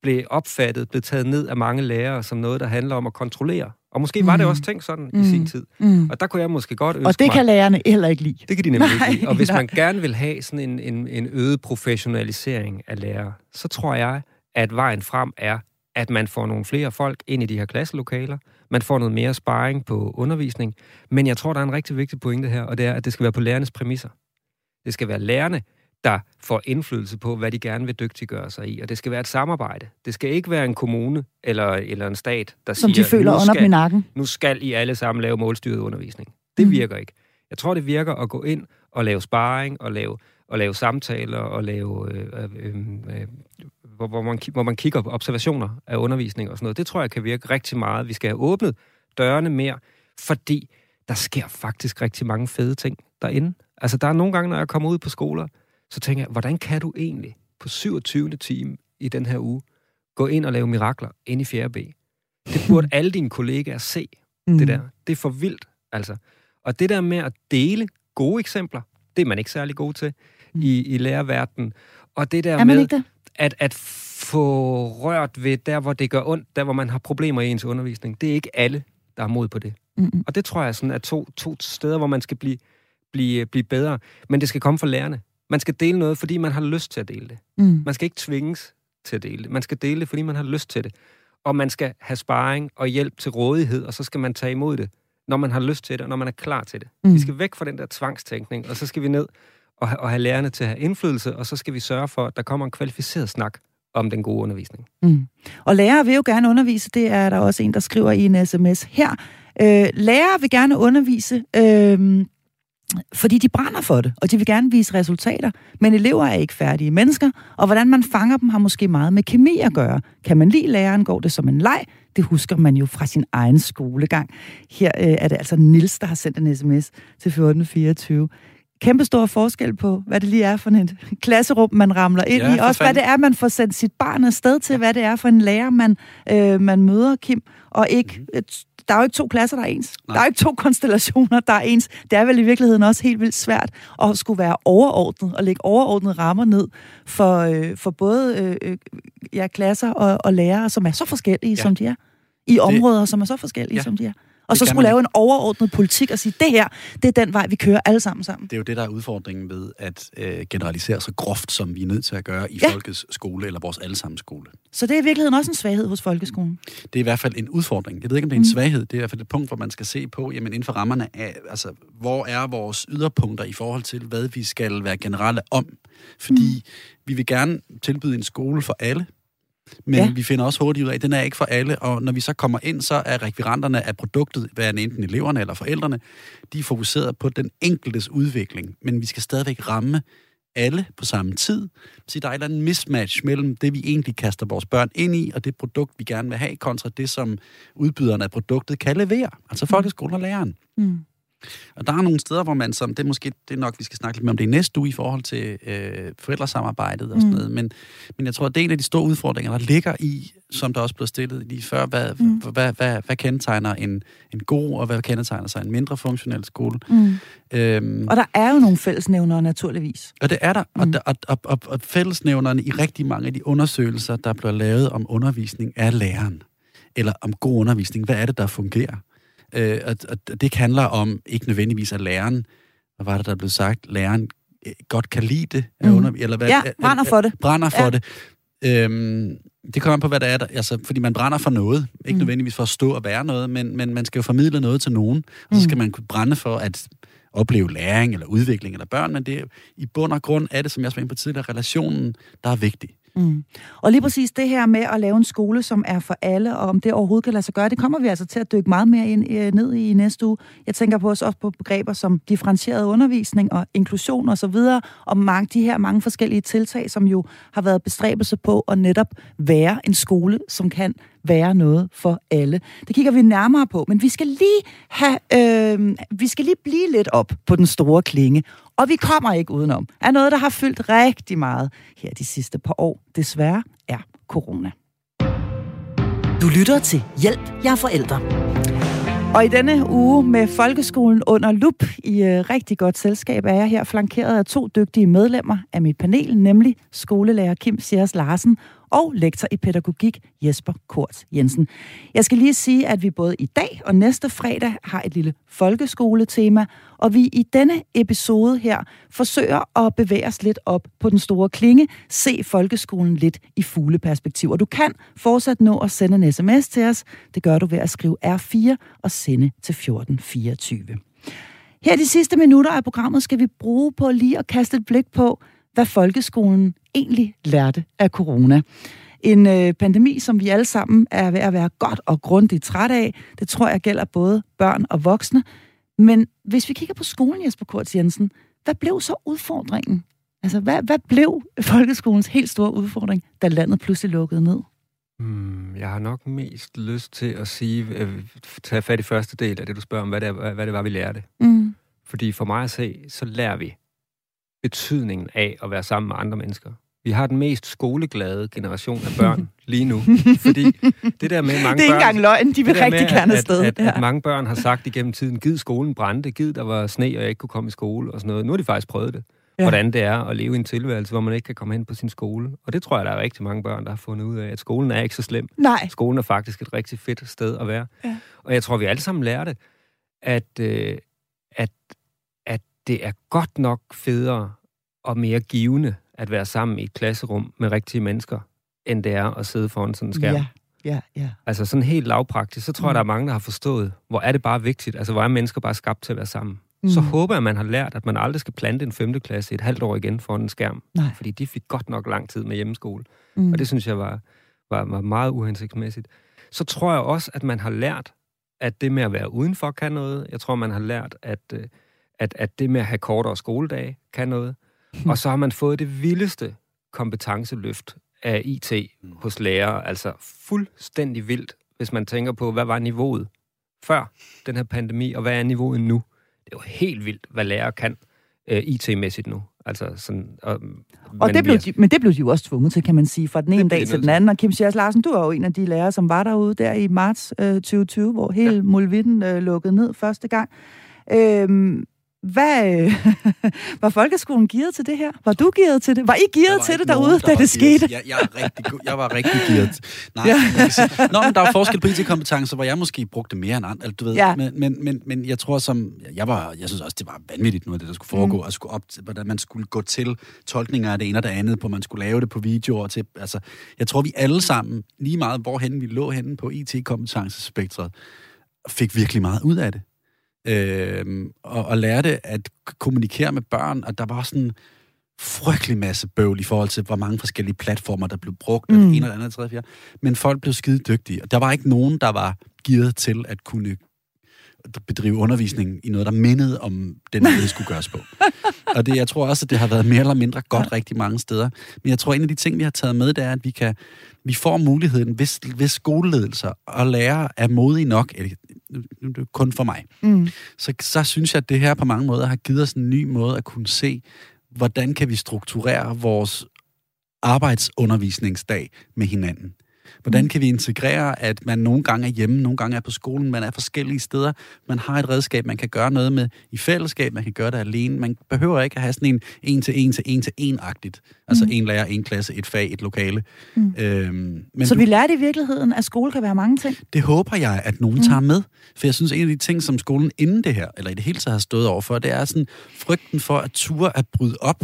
blev opfattet, blev taget ned af mange lærere som noget, der handler om at kontrollere. Og måske mm. var det også tænkt sådan mm. i sin tid. Mm. Og der kunne jeg måske godt ønske Og det mig, kan lærerne heller ikke lide. det kan de nemlig Nej, ikke lide. Og [LAUGHS] hvis nej. man gerne vil have sådan en, en, en øget professionalisering af lærere, så tror jeg, at vejen frem er, at man får nogle flere folk ind i de her klasselokaler, man får noget mere sparring på undervisning, men jeg tror, der er en rigtig vigtig pointe her, og det er, at det skal være på lærernes præmisser. Det skal være lærerne, der får indflydelse på, hvad de gerne vil dygtiggøre sig i, og det skal være et samarbejde. Det skal ikke være en kommune eller, eller en stat, der Som siger, de føler nu under skal, nakken. nu skal I alle sammen lave målstyret undervisning. Det Mm. virker ikke. Jeg tror, det virker at gå ind og lave sparring, og lave, og lave samtaler, og lave, øh, øh, øh, øh, hvor, hvor, man, hvor man kigger på observationer af undervisning og sådan noget. Det tror jeg kan virke rigtig meget. Vi skal have åbnet dørene mere, fordi der sker faktisk rigtig mange fede ting derinde. Altså, der er nogle gange, når jeg kommer ud på skoler, så tænker jeg, hvordan kan du egentlig på 27. time i den her uge gå ind og lave mirakler ind i 4. B? Det burde [LAUGHS] alle dine kollegaer se, Mm. det der. Det er for vildt, altså. Og det der med at dele gode eksempler, det er man ikke særlig god til i, i lærerverdenen. Og det der Er med det? at, at få rørt ved der, hvor det gør ondt, der, hvor man har problemer i ens undervisning, det er ikke alle, der har mod på det. Mm-mm. Og det tror jeg sådan er to, to steder, hvor man skal blive, blive, blive bedre. Men det skal komme fra lærerne. Man skal dele noget, fordi man har lyst til at dele det. Mm. Man skal ikke tvinges til at dele det. Man skal dele det, fordi man har lyst til det. Og man skal have sparring og hjælp til rådighed, og så skal man tage imod det, når man har lyst til det, og når man er klar til det. Mm. Vi skal væk fra den der tvangstænkning, og så skal vi ned og, og have lærerne til at have indflydelse, og så skal vi sørge for, at der kommer en kvalificeret snak om den gode undervisning. Mm. Og lærere vil jo gerne undervise, det er der også en, der skriver i en sms her. Øh, lærere vil gerne undervise, øh, fordi de brænder for det, og de vil gerne vise resultater. Men elever er ikke færdige mennesker, og hvordan man fanger dem har måske meget med kemi at gøre. Kan man lide læreren, går det som en leg. Det husker man jo fra sin egen skolegang. Her øh, er det altså Nils, der har sendt en sms til 1424 kæmpe stor forskel på, hvad det lige er for et [LAUGHS] klasserum, man ramler ind Ja, i. Også hvad det er, man får sendt sit barn afsted til, hvad det er for en lærer, man, øh, man møder, Kim. Og ikke, et, der er jo ikke to klasser, der er ens. Nej. Der er jo ikke to konstellationer, der er ens. Det er vel i virkeligheden også helt vildt svært at skulle være overordnet og lægge overordnede rammer ned for, øh, for både øh, øh, ja, klasser og, og lærere, som er så forskellige, ja. Som de er. I områder, som er så forskellige, Ja. som de er. Og så skulle man lave en overordnet politik og sige, det her, det er den vej, vi kører alle sammen sammen. Det er jo det, der er udfordringen ved at øh, generalisere så groft, som vi er nødt til at gøre i Ja. folkets skole eller vores allesammens skole. Så det er i virkeligheden også en svaghed hos folkeskolen. Det er i hvert fald en udfordring. Jeg ved ikke, om det er en svaghed. Det er i hvert fald et punkt, hvor man skal se på, jamen inden for rammerne af, altså, hvor er vores yderpunkter i forhold til, hvad vi skal være generelle om. Fordi mm. vi vil gerne tilbyde en skole for alle, men Ja. vi finder også hurtigt ud af, at den er ikke for alle, og når vi så kommer ind, så er rekvirenterne af produktet, hvad enten eleverne eller forældrene, de er fokuseret på den enkeltes udvikling, men vi skal stadigvæk ramme alle på samme tid. Så der er et eller andet mismatch mellem det, vi egentlig kaster vores børn ind i, og det produkt, vi gerne vil have, kontra det, som udbyderen af produktet kan levere. Altså folkeskolen og læreren. Mm. Og der er nogle steder, hvor man som, det er måske det er nok, vi skal snakke lidt mere om det i næste uge i forhold til øh, forældresamarbejdet og sådan Mm. noget. Men, men jeg tror, at det er en af de store udfordringer, der ligger i, som der også blev stillet lige før, hvad, Mm. mm. hvad, hvad, hvad kendetegner en, en god, og hvad kendetegner sig en mindre funktionel skole. Mm. Øhm, Og der er jo nogle fællesnævnere, naturligvis. og det er der, og, Mm. der og, og, og, og fællesnævnerne i rigtig mange af de undersøgelser, der bliver lavet om undervisning af læreren, eller om god undervisning, hvad er det, der fungerer? Øh, og, og det handler om ikke nødvendigvis, at læreren, hvad var det, der blev sagt, læreren øh, godt kan lide det, Mm. under, eller hvad, Ja, brænder for det. Brænder for Ja. det. Øhm, det kommer an på, hvad der er der. Altså, fordi man brænder for noget. Ikke Mm. nødvendigvis for at stå og være noget, men, men man skal jo formidle noget til nogen. Og så skal Mm. man kunne brænde for at opleve læring eller udvikling eller børn, men det i bund og grund er det, som jeg også var inde på tidligere, relationen, der er vigtig. Mm. Og lige præcis det her med at lave en skole, som er for alle, og om det overhovedet kan lade sig gøre, det kommer vi altså til at dykke meget mere ind, øh, ned i næste uge. Jeg tænker på os også på begreber som differentieret undervisning og inklusion og så videre, og mange, de her mange forskellige tiltag, som jo har været bestræbelse på at netop være en skole, som kan være noget for alle. Det kigger vi nærmere på, men vi skal lige have, øh, vi skal lige blive lidt op på den store klinge, og vi kommer ikke udenom. Er noget, der har fyldt rigtig meget her de sidste par år, desværre, er corona. Du lytter til Hjælp, jeg er forældre. Og i denne uge med folkeskolen under lup i øh, rigtig godt selskab er jeg her flankeret af to dygtige medlemmer af mit panel, nemlig skolelærer Kim Sjærs Larsen og lektor i pædagogik Jesper Kort Jensen. Jeg skal lige sige, at vi både i dag og næste fredag har et lille folkeskoletema, og vi i denne episode her forsøger at bevæge os lidt op på den store klinge, se folkeskolen lidt i fugleperspektiv. Og du kan fortsat nå at sende en sms til os. Det gør du ved at skrive R4 og sende til 1424. Her de sidste minutter af programmet skal vi bruge på lige at kaste et blik på, hvad folkeskolen egentlig lærte af corona. En øh, pandemi, som vi alle sammen er ved at være godt og grundigt træt af. Det tror jeg gælder både børn og voksne. Men hvis vi kigger på skolen, Jesper Kort Jensen, hvad blev så udfordringen? Altså, hvad, hvad blev folkeskolens helt store udfordring, da landet pludselig lukkede ned? Hmm, jeg har nok mest lyst til at sige, øh, tage fat i første del af det, du spørger om, hvad det, hvad det var, vi lærte. Mm. Fordi for mig at se, så lærer vi betydningen af at være sammen med andre mennesker. Vi har den mest skoleglade generation af børn [LAUGHS] lige nu. Fordi det der med mange Det er ikke børn... engang løgn, de vil det rigtig med, gerne afsted. At, at, Ja. at mange børn har sagt igennem tiden, gid skolen brændte, gid der var sne, og jeg ikke kunne komme i skole og sådan noget. Nu har de faktisk prøvet det. Ja. Hvordan det er at leve i en tilværelse, hvor man ikke kan komme hen på sin skole. Og det tror jeg, der er rigtig mange børn, der har fundet ud af, at skolen er ikke så slem. Nej. Skolen er faktisk et rigtig fedt sted at være. Ja. Og jeg tror, vi alle sammen lærte, at, øh, at, at det er godt nok federe og mere givende at være sammen i et klasserum med rigtige mennesker, end det er at sidde foran sådan en skærm. Ja, ja, ja. Altså sådan helt lavpraktisk, så tror Mm. jeg, der er mange, der har forstået, hvor er det bare vigtigt, altså hvor er mennesker bare skabt til at være sammen. Mm. Så håber jeg, at man har lært, at man aldrig skal plante en femte klasse i et halvt år igen foran en skærm. Nej. Fordi de fik godt nok lang tid med hjemmeskole. Mm. Og det synes jeg var, var, var meget uhensigtsmæssigt. Så tror jeg også, at man har lært, at det med at være udenfor kan noget. Jeg tror, man har lært, at, øh, at, at det med at have kortere skoledage kan noget. Og så har man fået det vildeste kompetenceløft af IT hos lærere. Altså fuldstændig vildt, hvis man tænker på, hvad var niveauet før den her pandemi, og hvad er niveauet nu? Det er jo helt vildt, hvad lærere kan øh, IT-mæssigt nu. Altså sådan, og, Og men det blev de, men det blev de jo også tvunget til, kan man sige, fra den ene dag til den anden. Og Kim Sjærs Larsen, du er jo en af de lærere, som var derude der i marts øh, 2020, hvor hele ja. Mulvitten øh, lukkede ned første gang. Øhm, hvad, øh, [LAUGHS] var folkeskolen gearet til det her? Var du gearet til det? Var I gearet var til det derude, der da det skete? Jeg, jeg, er rigtig, jeg var rigtig [LAUGHS] gearet. Nej, Ja. Nå, men der er forskel på IT-kompetencer, hvor jeg måske brugte mere end andre, du ved. Ja. Men, men, men, men jeg tror som, jeg var, jeg synes også, det var vanvittigt noget det, der skulle foregå, mm. og skulle op hvordan man skulle gå til tolkninger af det ene og det andet, på man skulle lave det på videoer til, altså, jeg tror vi alle sammen, lige meget hvorhen vi lå henne på IT-kompetencespektret, fik virkelig meget ud af det. Øhm, og, og lærte at kommunikere med børn, og der var sådan frygtelig masse bøvl i forhold til, hvor mange forskellige platformer, der blev brugt, mm. Ene eller andet, tredje, fjerde. Men folk blev skide dygtige, og der var ikke nogen, der var gearet til at kunne bedrive undervisning i noget, der mindede om den måde, det skulle gøres på. [LAUGHS] Og det, jeg tror også, at det har været mere eller mindre godt rigtig mange steder. Men jeg tror, at en af de ting, vi har taget med, det er, at vi, kan, vi får muligheden, hvis, hvis skoleledelser og lærere er modige nok, eller er kun for mig. Mm. Så, så synes jeg, at det her på mange måder har givet os en ny måde at kunne se, hvordan kan vi strukturere vores arbejdsundervisningsdag med hinanden. Hvordan mm. kan vi integrere, at man nogle gange er hjemme, nogle gange er på skolen, man er forskellige steder, man har et redskab, man kan gøre noget med i fællesskab, man kan gøre det alene. Man behøver ikke at have sådan en en til en til en til en-agtigt. Altså mm. en lærer, en klasse, et fag, et lokale. Mm. Øhm, men Så du, vi lærte i virkeligheden, at skole kan være mange ting? Det håber jeg, at nogen mm. tager med. For jeg synes, en af de ting, som skolen inden det her, eller i det hele taget har stået overfor, det er sådan frygten for at ture at bryde op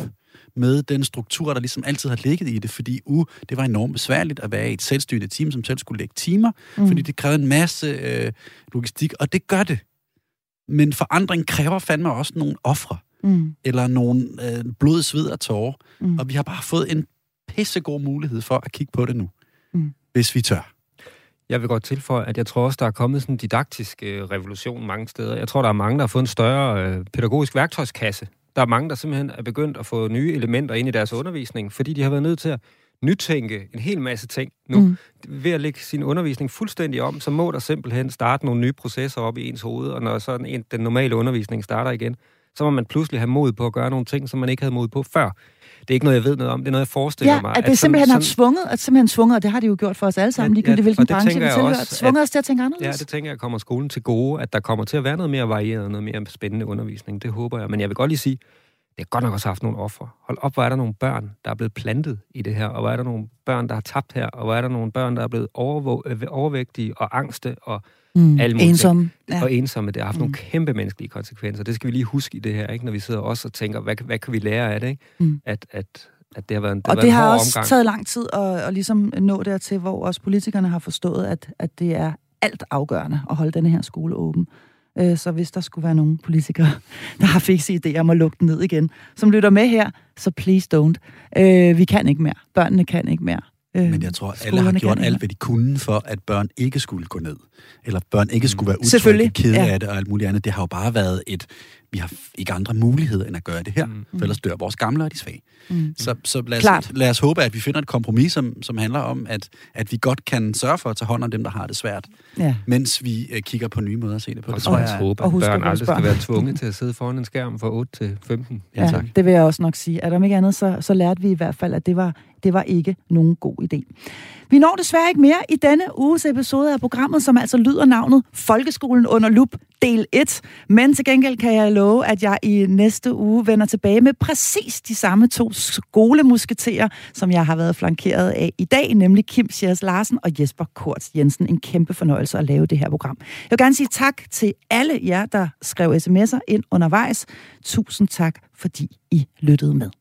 med den struktur, der ligesom altid har ligget i det, fordi uh, det var enormt besværligt at være i et selvstyrende team, som selv skulle lægge timer, mm. fordi det krævede en masse øh, logistik, og det gør det. Men forandring kræver fandme også nogle ofre, mm. eller nogle øh, blod, sved og tårer, mm. og vi har bare fået en pissegod mulighed for at kigge på det nu, mm. hvis vi tør. Jeg vil godt tilføje, at jeg tror også, der er kommet sådan en didaktisk øh, revolution mange steder. Jeg tror, der er mange, der har fået en større øh, pædagogisk værktøjskasse der er mange, der simpelthen er begyndt at få nye elementer ind i deres undervisning, fordi de har været nødt til at nytænke en hel masse ting nu. Mm. Ved at lægge sin undervisning fuldstændig om, så må der simpelthen starte nogle nye processer op i ens hoved, og når sådan en, den normale undervisning starter igen, så må man pludselig have mod på at gøre nogle ting, som man ikke havde mod på før. Det er ikke noget, jeg ved noget om. Det er noget, jeg forestiller ja, mig. at det at simpelthen sådan, har tvunget, at simpelthen tvunget, og det har de jo gjort for os alle sammen, ja, ligegyldigt hvilken branche vi tilhører, tvunget os til at tænke anderledes. Ja, det tænker jeg kommer skolen til gode, at der kommer til at være noget mere varieret, noget mere spændende undervisning. Det håber jeg. Men jeg vil godt lige sige, det har godt nok også haft nogle ofre. Hold op, hvor er der nogle børn, der er blevet plantet i det her, og hvor er der nogle børn, der har tabt her, og hvor er der nogle børn, der er blevet øh, overvægtige og angste og mm, alle ensomme. Ja. Og ensomme. Det har haft mm. nogle kæmpe menneskelige konsekvenser. Det skal vi lige huske i det her, ikke? når vi sidder også og tænker, hvad, hvad kan vi lære af det? Ikke? Mm. At, at, at det har været en, det Og har det har også omgang. taget lang tid at, at ligesom nå dertil, hvor også politikerne har forstået, at, at det er alt afgørende at holde denne her skole åben. Øh, så hvis der skulle være nogle politikere, [LAUGHS] der har fikse idéer om at lukke den ned igen, som lytter med her, så please don't. Øh, vi kan ikke mere. Børnene kan ikke mere. Øh, Men jeg tror, alle har gjort alt, hvad de kunne for, at børn ikke skulle gå ned. Eller børn ikke skulle være utrygge, kede ja. af det og alt muligt andet. Det har jo bare været et, vi har ikke andre muligheder end at gøre det her, mm. for ellers dør vores gamle og de svage. Mm. Så, så lad, os, lad os håbe, at vi finder et kompromis, som, som handler om, at, at vi godt kan sørge for at tage hånd om dem, der har det svært, ja. mens vi uh, kigger på nye måder at se det på. Og så jeg håber, at børn aldrig skal være tvunget til at sidde foran en skærm fra 8 til 15. Ja, ja tak. det vil jeg også nok sige. Er der ikke andet, så, så lærte vi i hvert fald, at det var, det var ikke nogen god idé. Vi når desværre ikke mere i denne uges episode af programmet, som altså lyder navnet Folkeskolen under lup, del 1. Men til gengæld kan jeg love, at jeg i næste uge vender tilbage med præcis de samme to skolemusketerer, som jeg har været flankeret af i dag, nemlig Kim Sjærs Larsen og Jesper Kort Jensen. En kæmpe fornøjelse at lave det her program. Jeg vil gerne sige tak til alle jer, der skrev sms'er ind undervejs. Tusind tak, fordi I lyttede med.